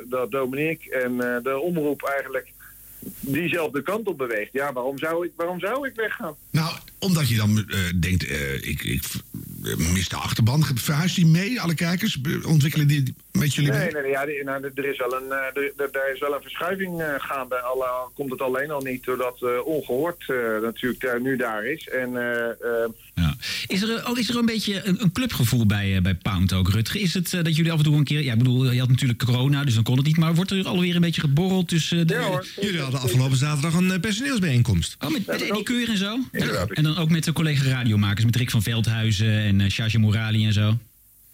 dat Dominique en de omroep eigenlijk diezelfde kant op beweegt. Ja, waarom zou ik, waarom zou ik weggaan? Nou, omdat je dan eh, denkt, eh, ik, ik eh, mis de achterban. Verhuist die mee, alle kijkers? Ontwikkelen die met jullie mee? Nee, nee, nee, ja, die- nou, er, is wel een, eh, er, is wel een verschuiving eh, gaande. Al eh, komt het alleen al niet doordat eh, ongehoord eh, natuurlijk daar, nu daar is. En eh, eh, Ja. Is, er, ook, is er een beetje een, een clubgevoel bij, bij Pound ook, Rutger? Is het dat jullie af en toe een keer... Ja, ik bedoel, je had natuurlijk corona, dus dan kon het niet. Maar wordt er alweer een beetje geborreld tussen... De, Jullie hadden afgelopen zaterdag een personeelsbijeenkomst. Oh, met, met Eddie Keur en zo? En dan ook met de collega radiomakers, met Rick van Veldhuizen en uh, Shaja Morali en zo.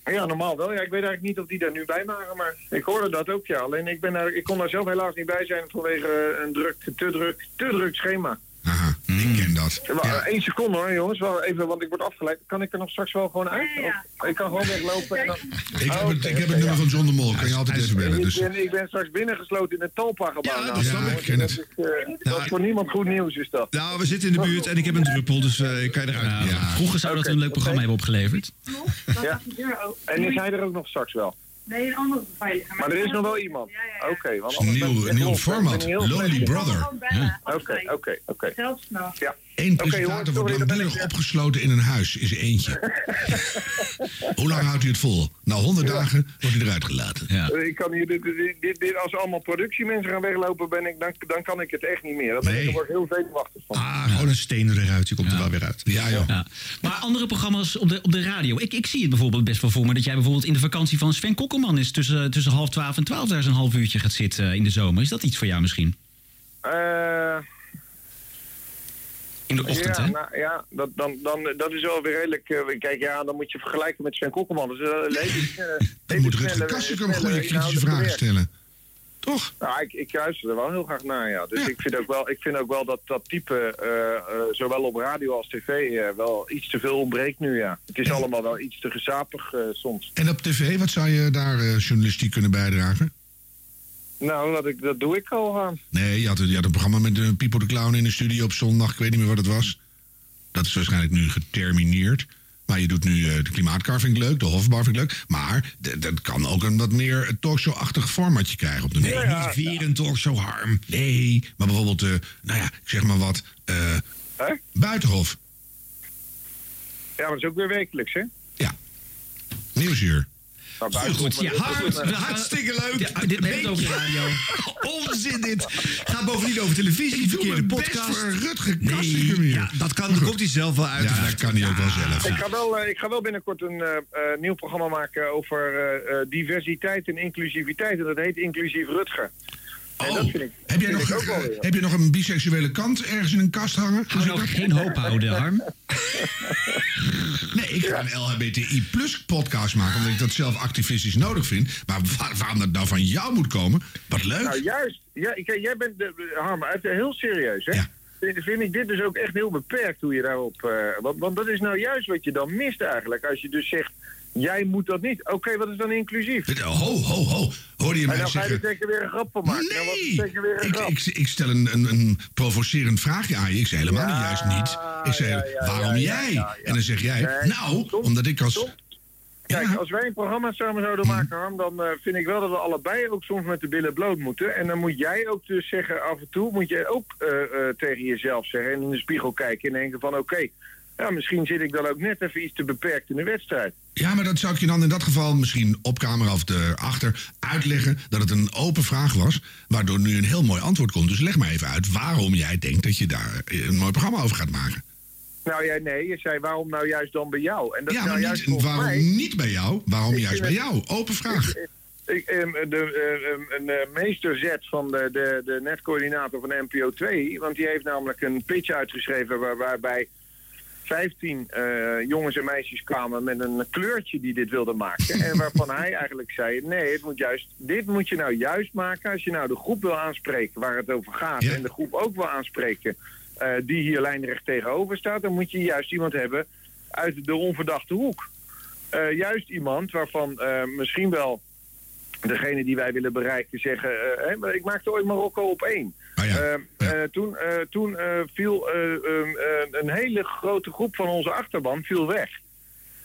Ja, normaal wel. Ja, ik weet eigenlijk niet of die daar nu bij waren, maar ik hoorde dat ook, ja. Alleen ik, ben daar, ik kon daar zelf helaas niet bij zijn vanwege een druk, te druk, te druk schema. Aha, ik ken dat. Eén Eén seconde hoor, jongens. Wel even, want ik word afgeleid. Kan ik er nog straks wel gewoon uit? Of- ik kan gewoon weglopen en dan... Ik heb Oh, het, ik heb het nummer ja. van John de Mol. Kan je altijd even bellen. Ik Dus. ben, ik ben straks binnengesloten in het Talpa-gebouw. Ja, nou. snap ik. Dat ken het. is, eh, dat is voor niemand goed nieuws, is dat. Nou, we zitten in de buurt en ik heb een druppel, dus eh, ik kan je eruit. Ja, Vroeger zou dat een leuk programma hebben opgeleverd. Ja. En is hij er ook nog straks wel? Nee, een andere beveiliger. Maar er is nog wel iemand? Oké, want anders ben ik Nieuw, nieuw format. Lonely. Brother. Oké, oké, oké. Zelfs snel. Ja. Eén presentator jongens, wordt sorry, ben langdurig ik- opgesloten in een huis. Is er eentje. Hoe lang houdt u het vol? Na 100 dagen wordt hij eruit gelaten. Ja. Eh, Ik kan hier, dit, dit, dit, dit- als allemaal productiemensen gaan weglopen, ben ik, dan, dan kan ik het echt niet meer. Dan ben ik, Nee. word ik heel zenuwachtig van. Ah, gewoon een steen eruit, die komt er wel weer uit. Ja, joh. Ja. Maar andere programma's op de, op de radio. Ik, ik zie het bijvoorbeeld best wel voor me dat jij bijvoorbeeld in de vakantie van Sven Kokkelman is tussen, tussen half twaalf en twaalf daar eens een half uurtje gaat zitten eh, in de zomer. Is dat iets voor jou misschien? Eh, In de ochtend, ja, hè? nou, ja dat, dan, dan, dat is wel weer redelijk... eh, kijk, ja, dan moet je vergelijken met Sven Kokkelman. Dus, Dan moet Rutger Kastrikum een goede kritische vragen stellen. Toch? Nou, ik, ik luister er wel heel graag naar, ja. Dus Ik, vind ook wel, ik vind ook wel dat dat type, eh, eh, zowel op radio als tv, wel iets te veel ontbreekt nu, ja. Het is allemaal wel iets te gezapig soms. En op tv, wat zou je daar journalistiek kunnen bijdragen? Nou, dat, ik, dat doe ik al aan. Nee, je had, je had een programma met uh, Pipo de Clown in de studio op zondag. Ik weet niet meer wat het was. Dat is waarschijnlijk nu getermineerd. Maar je doet nu eh, de klimaatkar vind ik leuk, de hofbar vind ik leuk. Maar dat kan ook een wat meer talkshow-achtig formatje krijgen op de Nee, Nee, niet weer een talkshow, Harm. Nee, maar bijvoorbeeld, eh, nou ja, ik zeg maar wat, eh Buitenhof, Ja, maar dat is ook weer wekelijks, hè? Nieuwsuur. Nou, Goed, ja, Harm, hartstikke leuk. Ja, dit over de radio. Onzin dit. Gaat bovendien over televisie, verkeerde best podcast. voor Rutger Nee, ja, dat kan, komt hij zelf wel uit. Ja, dat kan hij ook wel zelf. Ik ga wel, eh, ik ga wel binnenkort een eh, eh, nieuw programma maken over eh, eh, diversiteit en inclusiviteit. En dat heet Inclusief Rutger. En dat vind ik, Heb jij, vind nog, ook wel heb je nog een biseksuele kant ergens in een kast hangen? Hou nou geen hoop houden, Harm. Nee, ik ga een LHBTI plus podcast maken, omdat ik dat zelf activistisch nodig vind. Maar waar- waarom dat nou van jou moet komen, wat leuk. Nou, juist. Ja, ik, jij bent, de, Harm, uit- heel serieus, hè? Vind, vind ik dit dus ook echt heel beperkt hoe je daarop... eh, want, want dat is nou juist wat je dan mist eigenlijk. Als je dus zegt, jij moet dat niet. Oké, wat is dan inclusief? Ho, ho, ho. Hoorde je en mij dan ga je er weer een grap van maken. Nou, zeker weer een Ik, grap? ik, ik stel een, een, een provocerend vraagje aan je. Ik zei helemaal niet, juist niet. Ik zei, ja, ja, waarom jij? En dan zeg jij, Nee, nou, omdat ik als... Kijk, als wij een programma samen zouden maken, Harm, dan eh, vind ik wel dat we allebei ook soms met de billen bloot moeten. En dan moet jij ook dus zeggen, af en toe moet je ook eh, eh, tegen jezelf zeggen en in de spiegel kijken en denken van oké, ja, misschien zit ik dan ook net even iets te beperkt in de wedstrijd. Ja, maar dat zou ik je dan in dat geval misschien op camera of erachter uitleggen dat het een open vraag was, waardoor nu een heel mooi antwoord komt. Dus leg maar even uit waarom jij denkt dat je daar een mooi programma over gaat maken. Nou ja, nee, je zei waarom nou juist dan bij jou? En dat Ja, is nou maar juist waarom mij- niet bij jou? Waarom Ik juist bij het- jou? Open vraag. Ik, ehm, de, eh, een eh, meester Z van de, de, de netcoördinator van NPO 2, want die heeft namelijk een pitch uitgeschreven waar, waarbij 15 eh, jongens en meisjes kwamen met een kleurtje die dit wilden maken. en waarvan hij eigenlijk zei, nee, het moet juist, dit moet je nou juist maken als je nou de groep wil aanspreken waar het over gaat. En de groep ook wil aanspreken eh, die hier lijnrecht tegenover staat. Dan moet je juist iemand hebben uit de onverdachte hoek. Eh, juist iemand waarvan misschien wel degene die wij willen bereiken zeggen... eh, hè, maar ik maakte ooit Marokko op één. Eh, eh, toen eh, toen eh, viel eh, eh, een hele grote groep van onze achterban viel weg.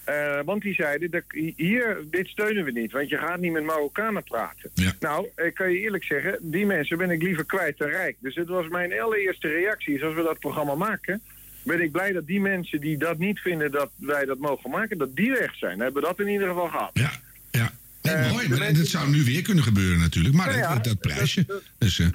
Eh, want die zeiden, dat, hier, dit steunen we niet, want je gaat niet met Marokkanen praten. Nou, ik kan je eerlijk zeggen, die mensen ben ik liever kwijt dan rijk. Dus het was mijn allereerste reactie, als we dat programma maken... ben ik blij dat die mensen die dat niet vinden dat wij dat mogen maken, dat die weg zijn. Dan hebben we dat in ieder geval gehad. Nee, mooi, maar dat zou nu weer kunnen gebeuren natuurlijk. Maar ja, dat, dat prijsje. Dus, eh,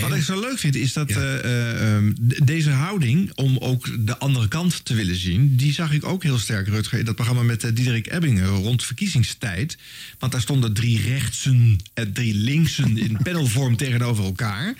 Wat ik zo leuk vind is dat eh, eh, ehm, deze houding om ook de andere kant te willen zien, die zag ik ook heel sterk, Rutger, in dat programma met eh, Diederik Ebbingen rond verkiezingstijd. Want daar stonden drie rechtsen en drie linksen in panelvorm tegenover elkaar.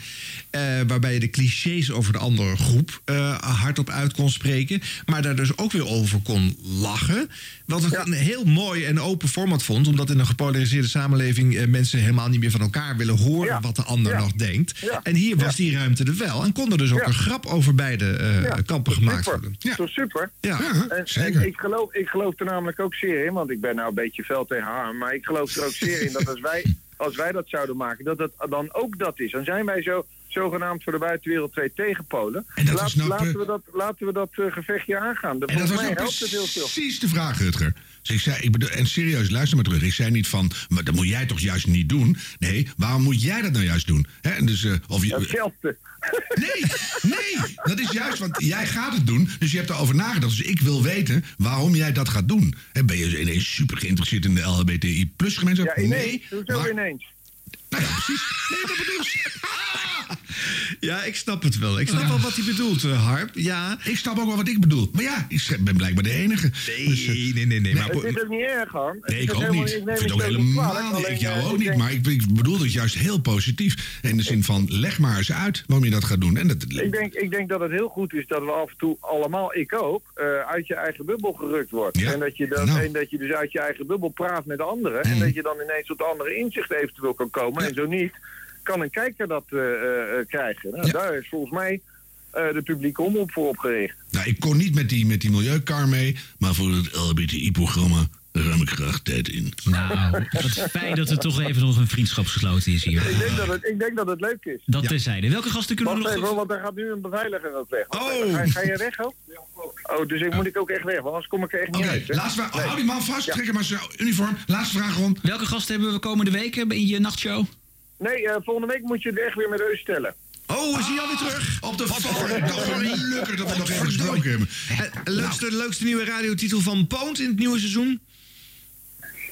Eh, waarbij je de clichés over de andere groep eh, hardop uit kon spreken. Maar daar dus ook weer over kon lachen. Wat ik een heel mooi en open format vond. Omdat in een gepolariseerde samenleving eh, mensen helemaal niet meer van elkaar willen horen wat de ander nog denkt. En hier was die ruimte er wel. En kon er dus ook Ja. een grap over beide eh, Ja, kampen dat gemaakt super. worden. Dat is super. Ja, en, zeker. en ik, geloof, ik geloof er namelijk ook zeer in, want ik ben nou een beetje fel tegen haar, maar ik geloof er ook zeer in dat als wij, als wij dat zouden maken, dat het dan ook dat is. Dan zijn wij zo zogenaamd voor de buitenwereld twee tegenpolen. En dat Laat- nou laten, we dat, laten we dat eh, gevechtje aangaan. Dat En dat was mij nou helpt het heel veel. precies de vraag, Rutger. Dus ik zei, ik bedoel, en serieus, luister maar terug. Ik zei niet van, maar dat moet jij toch juist niet doen? Nee, waarom moet jij dat nou juist doen? Hè, en dus, eh, of je, Hetzelfde. Nee, nee, dat is juist, want jij gaat het doen. Dus je hebt erover nagedacht. Dus ik wil weten waarom jij dat gaat doen. Hè, ben je ineens super geïnteresseerd in de LHBTI plus gemeenschap? Ja, ineens. nee, Hoezo maar- ineens? Nou ja, precies. Nee, dat bedoel ik. Ja, ik snap het wel. Ik snap wel wat hij bedoelt, eh, Harp. Ja. Ik snap ook wel wat ik bedoel. Maar ja, ik ben blijkbaar de enige. Nee, Dus, eh, nee, nee, nee. Maar, Het is ook niet erg, Harm. Het Nee, ik ook helemaal- niet. Ik vind het ook helemaal niet. Ik jou ook niet. Maar ik, ik bedoel het juist heel positief. In de zin van, leg maar eens uit waarom je dat gaat doen. En dat, Ik denk, ik denk dat het heel goed is dat we af en toe allemaal, ik ook, eh, uit je eigen bubbel gerukt wordt. Ja. En, dat je dan, Nou. en dat je dus uit je eigen bubbel praat met anderen. En dat je dan ineens tot andere inzichten eventueel kan komen. En zo niet, kan een kijker dat eh, eh, eh, krijgen. Nou, Daar is volgens mij eh, de publieke omroep voor opgericht. Nou, ik kon niet met die, met die milieukar mee, maar voor het LHBTI-programma ruim ik graag tijd in. Nou, wat fijn dat er toch even nog een vriendschap gesloten is hier. Ik denk dat het, ik denk dat het leuk is. Dat terzijde. Welke gasten kunnen we Wacht nog... even, want daar gaat nu een beveiliger ook weg. Ga, ga je weg ook? Oh, dus ik moet ik ook echt weg, want anders kom ik er echt niet uit. hè? laatste vraag. Nee. Hou die man vast, Ja. trek hem maar zijn uniform. Laatste vraag, Ron. Welke gasten hebben we komende week eh, in je nachtshow? Nee, eh, volgende week moet je het echt weer met Eus stellen. Oh, is hij alweer terug? Op de gelukkig dat we nog even gesproken hebben. Eh, leukste, leukste nieuwe radiotitel van Poont in het nieuwe seizoen?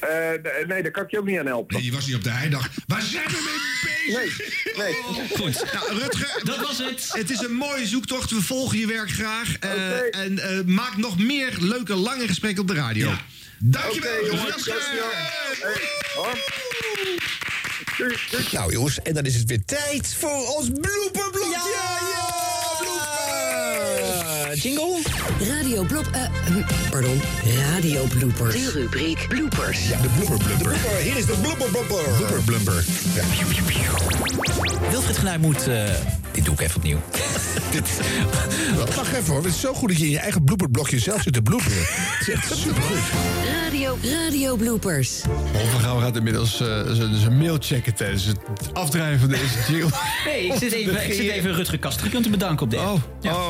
Eh, nee, daar kan ik je ook niet aan helpen. Nee, je was niet op de heidag. Waar zijn we mee bezig? Nee, nee. Goed. Nou, Rutger, Dat was het. Het is een mooie zoektocht. We volgen je werk graag. Eh, En eh, maak nog meer leuke, lange gesprekken op de radio. Ja. Dankjewel, jongens. jongens, dankjewel. Nou jongens, en dan is het weer tijd voor ons blooperblokje. Ja, ja, blooper. jingle? Radio blop... eh, hm, pardon, radio bloopers. De rubriek bloopers. Ja, de blooper blumper. Hier is de blooper blumper. Blooper blumper. Ja. Wilfried Genuij moet... eh, dit doe ik even opnieuw. Wacht even hoor, het is zo goed dat je in je eigen blooperblokje zelf zit te bloeperen. Het is echt supergoed. Radio, radio bloopers. Overgouw gaat inmiddels eh, zijn zijn mail checken tijdens het afdrijven van deze jingle. Nee, ik zit even, ik zit even Rutger Kastrikun te bedanken op de Oh,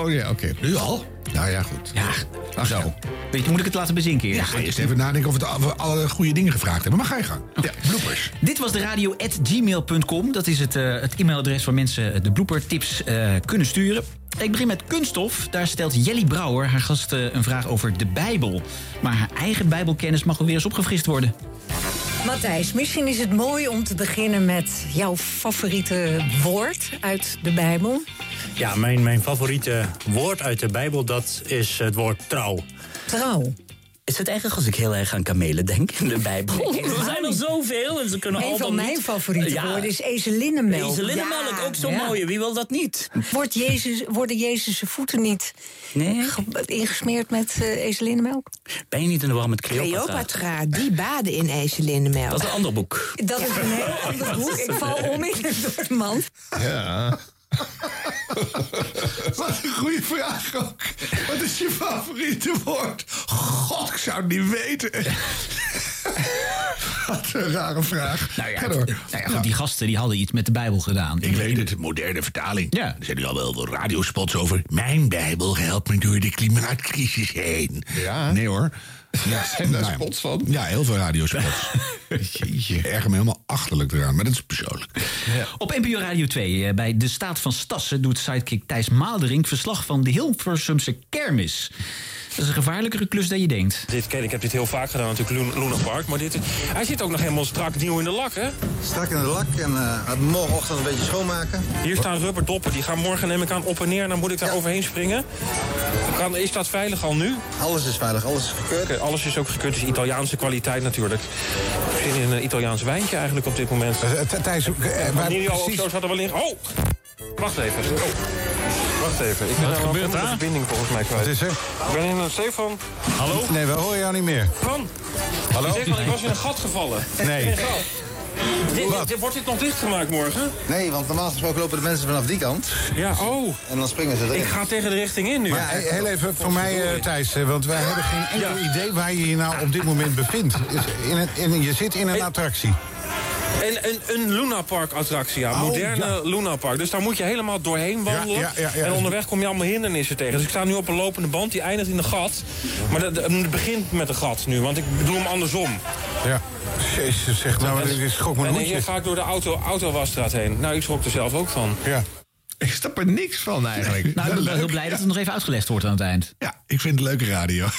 oh ja, oké. Nu al? Nou ja, goed. Ja, zo. Weet je, moet ik het laten bezinken Ja, eerst? eerst even nadenken of we het- of we alle goede dingen gevraagd hebben. Maar ga je gang. Ja, bloopers. Dit was de radio at gmail.com. Dat is het, eh, het e-mailadres waar mensen de bloopertips eh kunnen sturen. Ik begin met kunststof. Daar stelt Jelly Brouwer haar gast eh, een vraag over de Bijbel. Maar haar eigen Bijbelkennis mag wel weer eens opgefrist worden. Matthijs, misschien is het mooi om te beginnen met jouw favoriete woord uit de Bijbel. Ja, mijn, mijn favoriete woord uit de Bijbel, dat is het woord trouw. Trouw. Is het erg als ik heel erg aan kamelen denk in de Bijbel? Er zijn er zoveel en ze kunnen Een allemaal van niet... mijn favoriete Ja. woorden is ezelinnenmelk. Ezelinnenmelk, Ja, ook zo ja. mooi. Wie wil dat niet? Wordt Jezus, worden Jezus' voeten niet Nee. ge- ingesmeerd met eh ezelinnenmelk? Ben je niet in de war met Cleopatra? Cleopatra, die baden in ezelinnenmelk. Dat is een ander boek. Dat is een heel ander boek. Ik val om in een soort man. Ja. Wat een goede vraag ook. Wat is je favoriete woord? God, ik zou het niet weten. Wat een rare vraag. Nou ja, Ga door. nou ja, goed, die gasten die hadden iets met de Bijbel gedaan. Ik weet het, moderne vertaling. Ja. Er zijn nu al wel radiospots over. Mijn Bijbel helpt me door de klimaatcrisis heen. Ja. Nee hoor. Ja, zijn daar Nou ja. spots van? Ja, heel veel radiospots. Jeetje. Ik erger me helemaal achterlijk eraan, maar dat is persoonlijk. Op NPO Radio 2 eh, bij De Staat van Stassen doet sidekick Thijs Maalderink verslag van de Hilversumse kermis. Dat is een gevaarlijkere klus dan je denkt. Dit, kijk, ik heb dit heel vaak gedaan, natuurlijk Luna- Park. Maar dit, hij zit ook nog helemaal strak nieuw in de lak, hè? Strak in de lak en eh, morgenochtend een beetje schoonmaken. Hier staan rubberdoppen, die gaan morgen neem ik aan op en neer. En dan moet ik daar overheen springen. Kan, is dat veilig al nu? Alles is veilig, alles is gekeurd. Alles is ook gekeurd, dus Italiaanse kwaliteit natuurlijk. Ik zin in een Italiaans wijntje eigenlijk op dit moment. Thijs, eh, waar zo zat er wel in. Oh! Wacht even. Oh. Wacht even. Ik ben Wat gebeurt de daar? verbinding volgens mij kwijt. Wat is er? Ik ben in een Stefan. Hallo? Nee, we horen jou niet meer. Van? Hallo? Stefan, ik was in een gat gevallen. Nee. Dit- dit- wordt dit nog dichtgemaakt morgen? Nee, want normaal gesproken lopen de mensen vanaf die kant. Ja, oh. En dan springen ze erin. Ik ga tegen de richting in nu. Maar Hey, heel even voor mij, eh, Thijs, eh, want wij hebben geen enkel idee waar je je nou op dit moment bevindt. Is In in, je zit in een attractie. En een, een Luna Park attractie, ja. Oh, Moderne ja. Luna Park. Dus daar moet je helemaal doorheen wandelen. Ja, ja, ja, ja. En onderweg kom je allemaal hindernissen tegen. Dus ik sta nu op een lopende band, die eindigt in een gat. Maar het begint met een gat nu, want ik doe hem andersom. Ja. Jezus, zeg nou, dit is schok me En hier ga ik door de auto, autowasstraat heen. Nou, ik schrok er zelf ook van. Ja. Ik snap er niks van eigenlijk. Nou, ik ben wel heel blij dat het nog even uitgelegd wordt aan het eind. Ja, ik vind het leuke radio.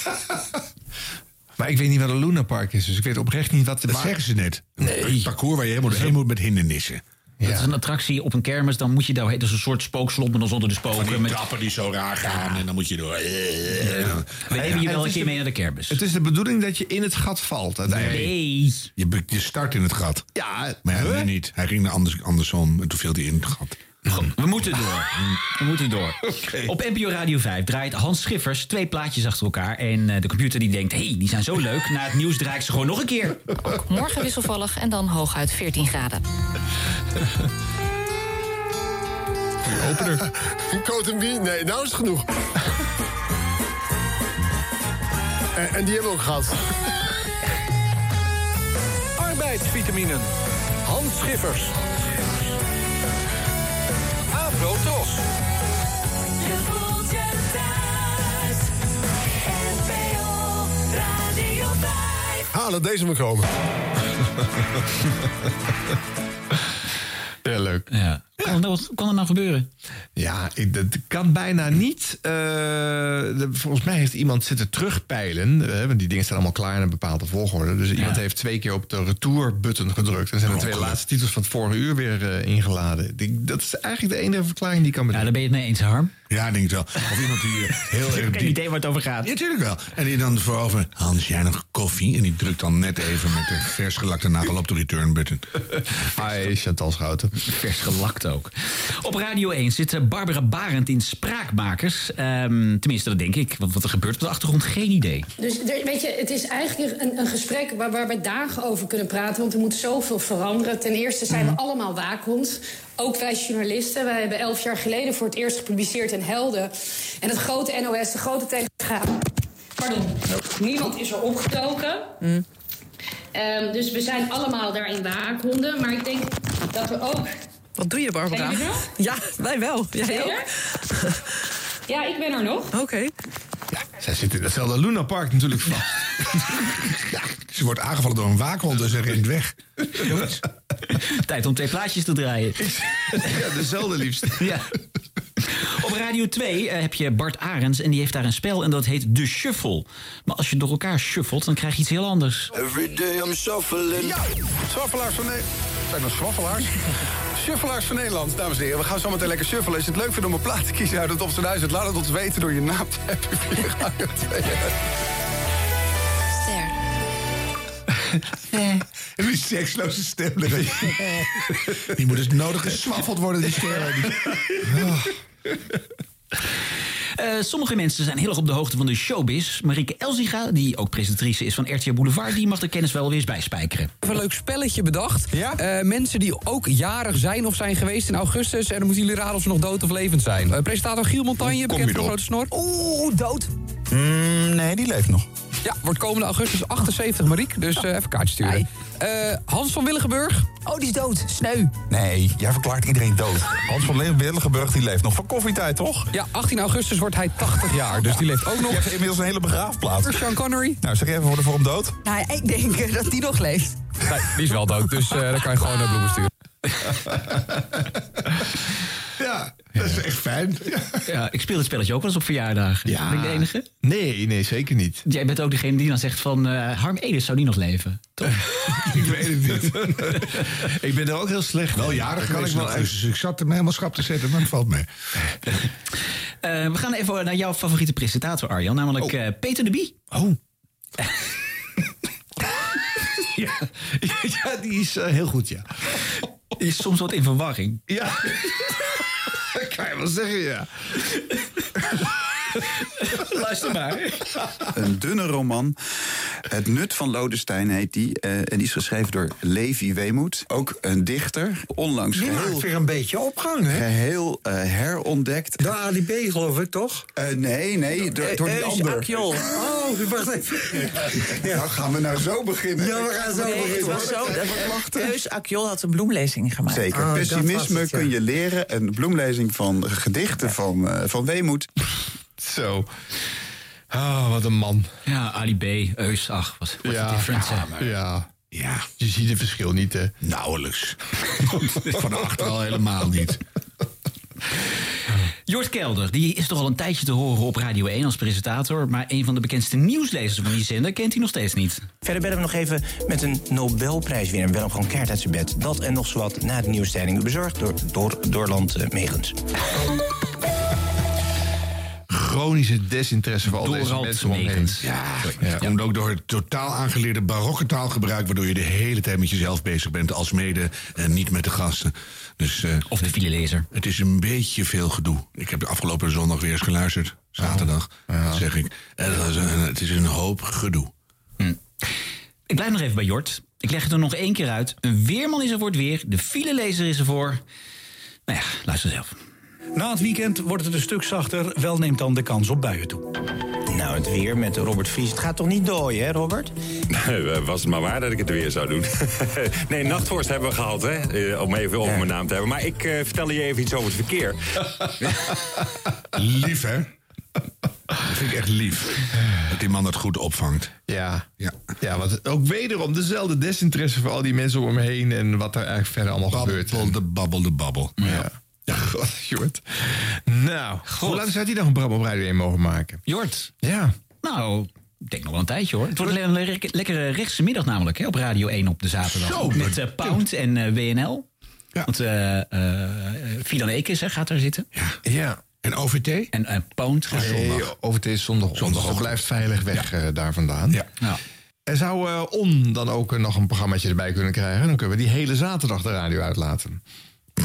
Maar ik weet niet wat een Luna Park is, dus ik weet oprecht niet wat... Dat zeggen ze net. Een parcours waar je helemaal doorheen moet met hindernissen. Dat is een attractie op een kermis, dan moet je daar... Is een soort spookslot, maar dan zonder de spoken. Van die met- trappen die zo raar gaan en dan moet je door. We nemen je wel een keer de- mee naar de kermis. Het is de bedoeling dat je in het gat valt uiteindelijk. Nee. Je, start in het gat. Ja, Maar ja, nu niet. Hij ging er anders, andersom en toen viel hij in het gat. We moeten door. We moeten door. Op NPO Radio 5 draait Hans Schiffers twee plaatjes achter elkaar. En eh, de computer die denkt, hé, hey, die zijn zo leuk. Na het nieuws draai ik ze gewoon nog een keer. Morgen wisselvallig en dan hooguit 14 graden. Opener. Coat wie? Nee, nou is het genoeg. en, en die hebben we ook gehad. arbeidsvitaminen. Hans Schiffers. Afro Tros. Je voelt je thuis. NPO Radio 5. Laat deze maar komen. Ja, leuk. Ja. Kan, wat kan er nou gebeuren? Ja, ik, dat kan bijna niet. Eh, de- volgens mij heeft iemand zitten terugpeilen. eh, want die dingen staan allemaal klaar in een bepaalde volgorde. Dus iemand heeft twee keer op de retour-button gedrukt. En zijn de twee laatste titels van het vorige uur weer eh, ingeladen. Ik dat is eigenlijk de enige verklaring die ik kan bedenken. Ja, daar ben je het mee eens, Harm. Ja, denk ik wel. Of iemand die heel Ik erg heb geen idee waar het over gaat. Ja, natuurlijk wel. En die dan voorover... Hans, jij nog koffie? En die drukt dan net even met de vers gelakte nagel op de return button. Hi, Chantal Schouten. Vers ook. Op Radio 1 zit eh, Barbara Barend in Spraakmakers. Ehm, tenminste, dat denk ik. Wat, wat er gebeurt op de achtergrond, geen idee. Dus er- weet je, het is eigenlijk een, een gesprek waar, waar we dagen over kunnen praten. Want er moet zoveel veranderen. Ten eerste zijn we allemaal waakhond. Ook wij journalisten. Wij hebben elf jaar geleden voor het eerst gepubliceerd in Helden. En het grote NOS, de grote telegraaf. Pardon. Niemand is er opgetoken. Ehm, dus we zijn allemaal daarin waakhonden. Maar ik denk dat we ook. Wat doe je, Barbara? Je er? Ja, wij wel. Jij ook? Ja, ik ben er nog. Oké. Zij zit in hetzelfde Luna Park natuurlijk vast. Ze wordt aangevallen door een waakhond en ze rent weg. Tijd om twee plaatjes te draaien. ja, dezelfde liefst. Ja. Op Radio 2 eh, heb je Bart Arends en die heeft daar een spel en dat heet De Shuffle. Maar als je door elkaar shuffelt, dan krijg je iets heel anders. Everyday I'm shuffling. Ja, swaffelaars van Nederland. Zijn dat swaffelaars? Shuffelaars van Nederland, dames en heren. We gaan zo meteen lekker shuffelen. Als je het leuk vindt om een plaat te kiezen uit het top 2000... laat het ons weten door je naam te hebben 2. En die seksloze stem. Die moet dus nodig geswaffeld worden, die sterren. Eh, sommige mensen zijn heel erg op de hoogte van de showbiz. Marieke Elziga, die ook presentatrice is van RTL Boulevard... die mag de kennis wel weer eens bijspijkeren. Even een leuk spelletje bedacht. Eh, mensen die ook jarig zijn of zijn geweest in augustus. En dan moeten jullie raden of ze nog dood of levend zijn. Eh, presentator Giel Montagne, bekend voor Grote Snor. Oeh, dood. nee, die leeft nog. Ja, wordt komende augustus 78, Mariek. Dus eh, even kaartje sturen. Eh, Hans van Willigenburg. Oh, die is dood. Sneu. Nee, jij verklaart iedereen dood. Hans van Willigenburg die leeft nog van koffietijd, toch? Ja, 18 augustus wordt hij 80 jaar. Dus die leeft ook nog. Je hebt inmiddels een hele begraafplaats. Sean Connery. Nou, zeg even voor, voor hem dood. Nou, ik denk eh, dat die nog leeft. Nee, die is wel dood. Dus eh dan kan je gewoon naar bloemen sturen. Ja, dat is echt fijn. Ja, ik speel het spelletje ook wel eens op verjaardagen. Ja. Ben ik de enige? Nee, nee, zeker niet. Jij bent ook degene die dan zegt van... eh, Harm Edens zou die nog leven? Toch? ik weet het niet. ik ben er ook heel slecht. Wel in. jarig kan ik wel augustus. Ik zat hem helemaal schrap te zetten, maar het valt mee. Eh, we gaan even naar jouw favoriete presentator, Arjan. Namelijk eh, Peter de Bie. Oh. ja, ja, die is eh, heel goed, ja. Is soms wat in verwarring. Ja. kan je wel zeggen, ja. Luister maar. Een dunne roman. Het Nut van Lodestein heet die. eh, en die is geschreven door Levi Weemoed. Ook een dichter. Onlangs Die maakt weer een beetje opgang, hè? geheel eh, herontdekt. Door Ali B, geloof ik, toch? Eh, nee, nee, door, door die ander. Akjol. Oh, wacht even. Ja. Nou, gaan we nou zo beginnen? Ja, we gaan zo Nee, het beginnen. was zo. dat Eus Akjol had een bloemlezing gemaakt. Zeker. Oh, Pessimisme het, ja. kun je leren. Een bloemlezing van gedichten van, eh, van Weemoed. Zo. Oh, wat een man. Ja, Ali B, Eus, ach, wat wat Ja, een difference. ja, hè. ja. Ja, Je ziet het verschil niet, hè? nauwelijks. Van achter al helemaal niet. Jort Kelder, die is toch al een tijdje te horen op Radio 1 als presentator... maar een van de bekendste nieuwslezers van die zender kent hij nog steeds niet. Verder bellen we nog even met een Nobelprijswinnaar. Willem gewoon keihard uit zijn bed. Dat en nog zowat na de nieuwstijding. Bezorgd door, door Doorland eh, Megens. Chronische desinteresse voor al deze mensen om me heen. Megens. Ja, ja. komt ook door het totaal aangeleerde barokke taalgebruik... waardoor je de hele tijd met jezelf bezig bent... als mede en niet met de gasten. Dus, eh, Of de filelezer. het is een beetje veel gedoe. Ik heb de afgelopen zondag weer eens geluisterd. Zaterdag, dat zeg ik. En dat is een- het is een hoop gedoe. Ik blijf nog even bij Jort. Ik leg het er nog één keer uit. Een weerman is er voor het weer. De filelezer is er voor... Nou ja, luister zelf. Na het weekend wordt het een stuk zachter, wel neemt dan de kans op buien toe. Nou, het weer met Robert Vries. Het gaat toch niet dooien, hè, Robert? Nee, was het maar waar dat ik het weer zou doen. nee, nachtvorst hebben we gehad, hè? eh, om even over mijn naam te hebben. Maar ik eh, vertel je even iets over het verkeer. Lief, hè? Dat vind ik echt lief. Dat die man dat goed opvangt. Ja. Ja. Ja, want ook wederom dezelfde desinteresse voor al die mensen om me heen en wat er eigenlijk verder allemaal gebeurt. Babbel de babbel de babbel. Ja. Ja, god, Jort. Nou, hoe lang zou hij nog een Bram op Radio 1 mogen maken? Jort. Ja. Nou, ik denk nog wel een tijdje hoor. Het wordt een le- le- lekkere rechtse middag namelijk hè, op Radio 1 op de zaterdag. Zo, Met eh, Pound en eh, WNL. Ja. Want eh Fidan Ekes hè, gaat daar zitten. Ja. En OVT? En eh Pound gaat Nee, zondag. het is zondag. Zondag blijft veilig weg daar vandaan. Ja. Ja. Er zou On dan ook nog een programmaatje erbij kunnen krijgen. Dan kunnen we die hele zaterdag de radio uitlaten.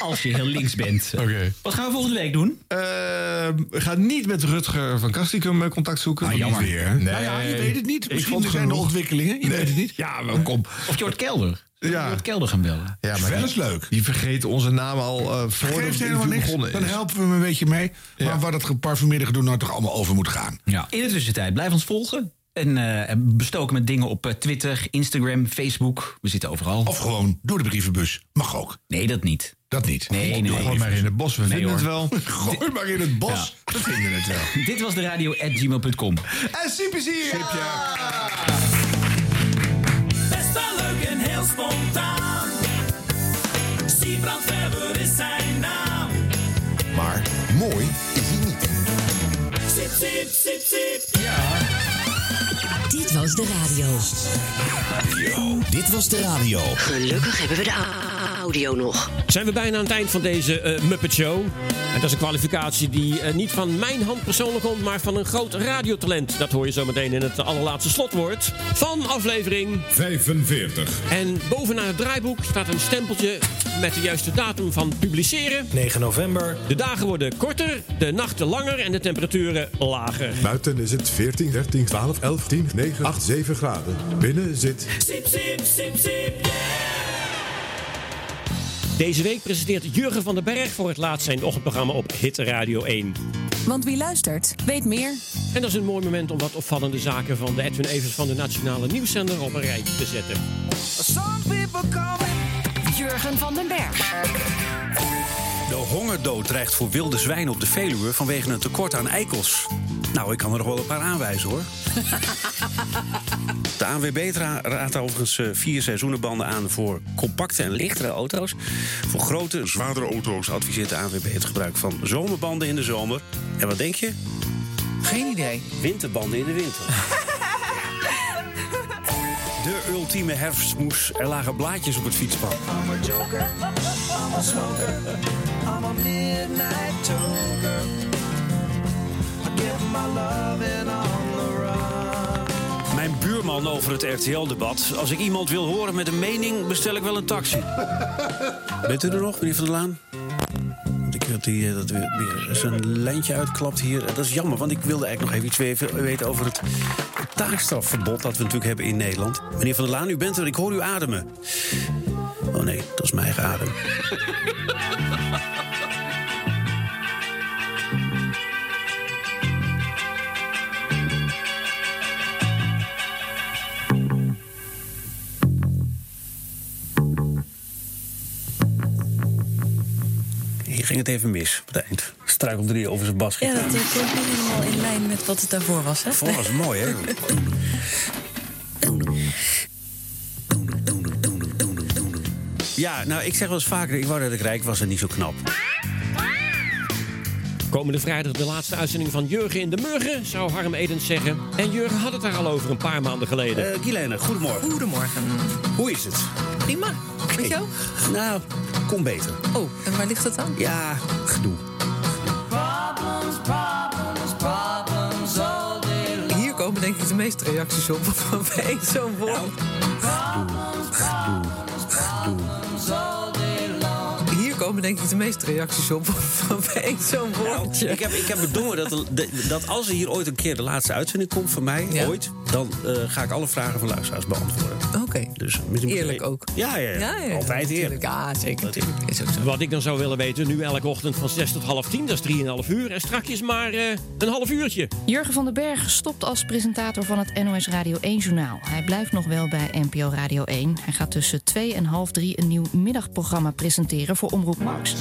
Als je heel links bent. Oké. Wat gaan we volgende week doen? Eh, we gaan niet met Rutger van Kastikum eh, contact zoeken. Ah, jammer die- weer. hè? Nee, Nou ja, je weet het niet. Ik Misschien zijn er ontwikkelingen. Je weet het niet. Ja, welkom. Of Jort Kelder. Ja. Jort Kelder gaan bellen. Ja, maar Wel eens leuk. die vergeet onze naam al eh voor Geeft het helemaal interview niks. begonnen Dan helpen we hem een beetje mee. Maar waar dat geparfumeerde gedoe nou toch allemaal over moet gaan. Ja. In de tussentijd, blijf ons volgen. En eh, bestoken met dingen op eh, Twitter, Instagram, Facebook. We zitten overal. Of gewoon door de brievenbus. Mag ook. Nee, dat niet. Dat niet. Nee, nee, Gooi nee. maar in het bos, we Nee, vinden het wel. Gooi maar in het bos. We vinden het wel. Dit was de radio at gmail.com. En super zie je. Best wel leuk en heel spontaan. Siebrand Weber is zijn naam. Maar mooi is hij niet. Sip, sip, sip, sip. Dit was de radio. Dit was de radio. Gelukkig hebben we de audio nog. Zijn we bijna aan het eind van deze eh, Muppet Show. En dat is een kwalificatie die eh, niet van mijn hand persoonlijk komt, maar van een groot radiotalent. Dat hoor je zo meteen in het allerlaatste slotwoord van aflevering 45. En bovenaan het draaiboek staat een stempeltje met de juiste datum van publiceren. 9 november. De dagen worden korter, de nachten langer en de temperaturen lager. Buiten is het 14, 13, 12, 11, 10, 9, 8, 7 graden. Binnen zit Sip, sip, sip, sip. Deze week presenteert Jurgen van den Berg voor het laatst zijn ochtendprogramma op Hit Radio 1. Want wie luistert, weet meer. En dat is een mooi moment om wat opvallende zaken van de Edwin Evers van de Nationale Nieuwszender op een rijtje te zetten. Jurgen van den Berg. De hongerdood dreigt voor wilde zwijnen op de Veluwe vanwege een tekort aan eikels. Nou, ik kan er nog wel een paar aanwijzen hoor. De ANWB raadt overigens eh, vier seizoenenbanden aan voor compacte en lichtere auto's. Voor grote, zwaardere auto's adviseert de ANWB het gebruik van zomerbanden in de zomer. En wat denk je? Geen idee. Winterbanden in de winter. De ultieme herfstmoes. Er lagen blaadjes op het fietspad. I'm a joker, I'm a smoker, I'm a midnight toker. I give my on the run. Mijn buurman over het RTL-debat. Als ik iemand wil horen met een mening, bestel ik wel een taxi. Bent u er nog, meneer Van der Laan? Wil die, eh, dat weer, zijn lijntje uitklapt hier. Dat is jammer, want ik wilde eigenlijk nog even iets we- weten over het taakstrafverbod dat we natuurlijk hebben in Nederland. Meneer Van der Laan, u bent er, ik hoor u ademen. Oh nee, dat is mijn eigen adem. Hier ging het even mis op het eind. Struikelde hij over zijn bas. Ja, dat klonk niet helemaal in lijn met wat het daarvoor was, hè? Voor was mooi, hè? Ja, nou, ik zeg wel eens vaker, ik wou dat ik rijk was en niet zo knap. Komende vrijdag de laatste uitzending van Jurgen in de Murgen, zou Harm Edens zeggen. En Jurgen had het daar al over een paar maanden geleden. Uh, Guilaine, goedemorgen. Goedemorgen. Hoe is het? Prima. Met jou? Nou, kom beter. Oh, en waar ligt het aan? Ja, gedoe. Problems, problems, problems all day long. Hier komen denk ik de meeste reacties op van één zo'n woord. Hier komen denk ik de meeste reacties op van één zo'n woordje. Ik heb, ik heb bedongen dat, dat als er hier ooit een keer de laatste uitzending komt van mij, Ja. ooit, dan eh, ga ik alle vragen van luisteraars beantwoorden. Oké. Dus met een- Eerlijk ook. Ja, ja, ja. Altijd eerlijk. Ja, zeker. Is ook zo. Wat ik dan zou willen weten, nu elke ochtend van 6 tot half 10, dat is 3,5 uur. En strakjes maar eh, een half uurtje. Jurgen van den Berg stopt als presentator van het NOS Radio 1-journaal. Hij blijft nog wel bij NPO Radio 1. Hij gaat tussen 2 en half 3 een nieuw middagprogramma presenteren voor Omroep Max.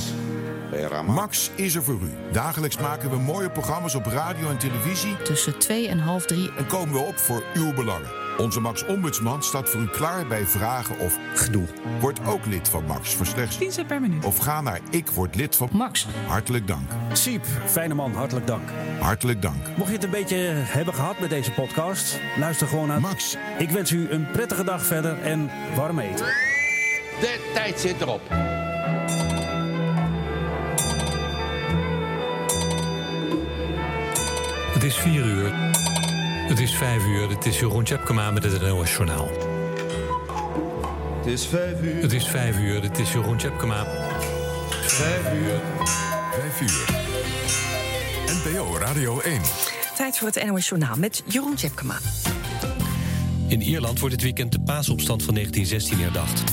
Max is er voor u. Dagelijks maken we mooie programma's op radio en televisie. Tussen 2 en half 3 En komen we op voor uw belangen. Onze Max Ombudsman staat voor u klaar bij vragen of gedoe. Word ook lid van Max voor slechts 10 cent per minuut. Of ga naar Ik Word Lid van Max. Hartelijk dank. Siep, fijne man, hartelijk dank. Hartelijk dank. Mocht je het een beetje hebben gehad met deze podcast, luister gewoon naar Max. Ik wens u een prettige dag verder en warm eten. De tijd zit erop. Het is 4 uur. Het is 5 uur. Het is Jeroen Tjepkema met het NOS Journaal. Het is vijf uur. Het is 5 uur. Het is Jeroen Tjepkema. Vijf uur. Vijf uur. NPO Radio 1. Tijd voor het NOS Journaal met Jeroen Tjepkema. In Ierland wordt dit weekend de paasopstand van 1916 herdacht.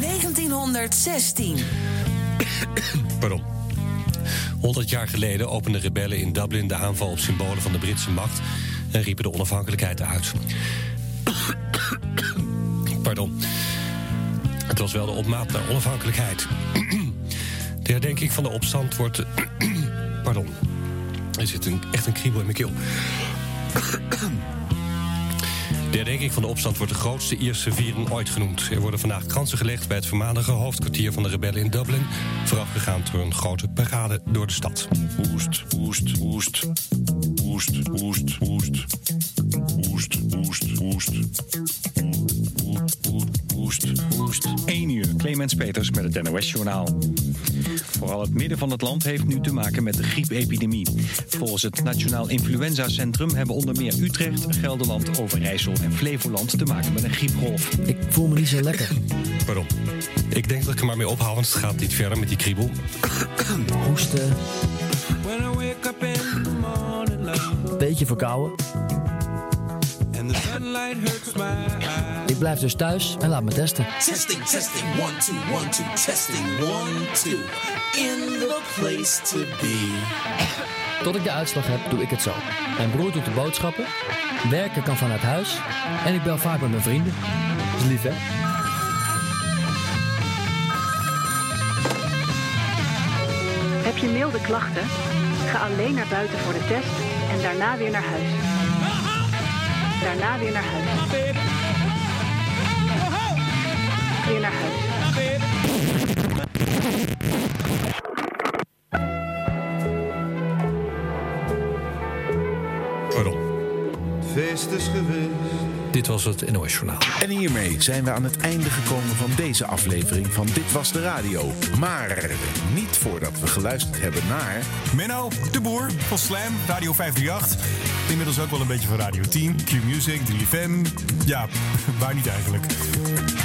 1916. Pardon. 100 jaar geleden openden rebellen in Dublin de aanval op symbolen van de Britse macht en riepen de onafhankelijkheid uit. Pardon. Het was wel de opmaat naar onafhankelijkheid. De herdenking van de opstand wordt. Pardon. Er zit een, echt een kriebel in mijn keel. De herdenking van de opstand wordt de grootste Ierse viering ooit genoemd. Er worden vandaag kransen gelegd bij het voormalige hoofdkwartier van de rebellen in Dublin. Voorafgegaan door een grote parade door de stad. Oest, oest, oest. Oest, oest, oest. Oest, oest, oest. Woest, woest. 1 uur, Clemens Peters met het NOS-journaal. Vooral het midden van het land heeft nu te maken met de griepepidemie. Volgens het Nationaal Influenza Centrum hebben onder meer Utrecht, Gelderland, Overijssel en Flevoland te maken met een griepgolf. Ik voel me niet zo lekker. Waarom? Ik denk dat ik er maar mee ophoud, want het gaat niet verder met die kriebel. Hoesten, When I and the sunlight hurts my eyes. Ik blijf dus thuis en laat me testen. Testing, testing, one, two, one, two, testing, one, two. In the place to be. Tot ik de uitslag heb, doe ik het zo. Mijn broer doet de boodschappen. Werken kan vanuit huis. En ik bel vaak met mijn vrienden. is lief, hè? Heb je milde klachten? Ga alleen naar buiten voor de test en daarna weer naar huis. Daarna weer naar huis. Weer naar huis. Waarom? Feest is geweest. Dit was het NOS Journaal. En hiermee zijn we aan het einde gekomen van deze aflevering van Dit Was De Radio. Maar niet voordat we geluisterd hebben naar... Menno, de boer van Slam, Radio 538. Inmiddels ook wel een beetje van Radio 10, Q-Music, 3FM. Ja, waar niet eigenlijk.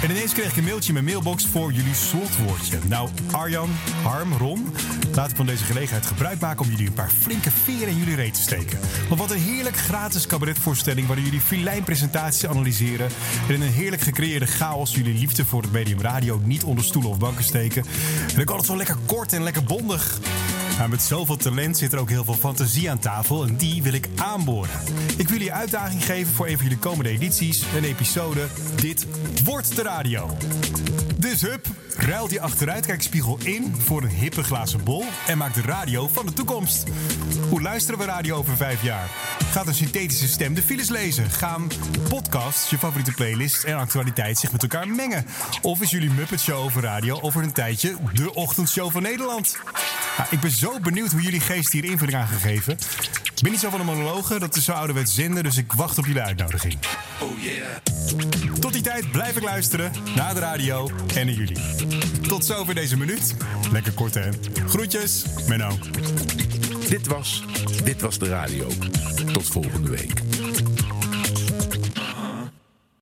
En ineens kreeg ik een mailtje in mijn mailbox voor jullie slotwoordje. Nou, Arjan, Harm, Ron, laat ik van deze gelegenheid gebruik maken... om jullie een paar flinke veren in jullie reet te steken. Want wat een heerlijk gratis cabaretvoorstelling... waarin jullie filijnpresentaties analyseren... en in een heerlijk gecreëerde chaos jullie liefde voor het medium radio... niet onder stoelen of banken steken. En ook altijd zo lekker kort en lekker bondig. Maar met zoveel talent zit er ook heel veel fantasie aan tafel en die wil ik aanboren. Ik wil jullie uitdaging geven voor een van jullie komende edities, een episode Dit wordt de radio. Dus hup, ruil die achteruitkijkspiegel in voor een hippe glazen bol en maak de radio van de toekomst. Hoe luisteren we radio over vijf jaar? Gaat een synthetische stem de files lezen? Gaan podcasts, je favoriete playlist en actualiteit zich met elkaar mengen? Of is jullie Muppet Show over radio over een tijdje de ochtendshow van Nederland? Nou, ik ben zo benieuwd hoe jullie geest hier invulling aan gaan geven. Ik ben niet zo van een monologen, dat is zo ouderwets zender, dus ik wacht op jullie uitnodiging. Oh yeah. Tot die tijd blijf ik luisteren naar de radio en jullie. Tot zover deze minuut. Lekker kort hè. Groetjes, Menno. Dit was Dit Was De Radio. Tot volgende week.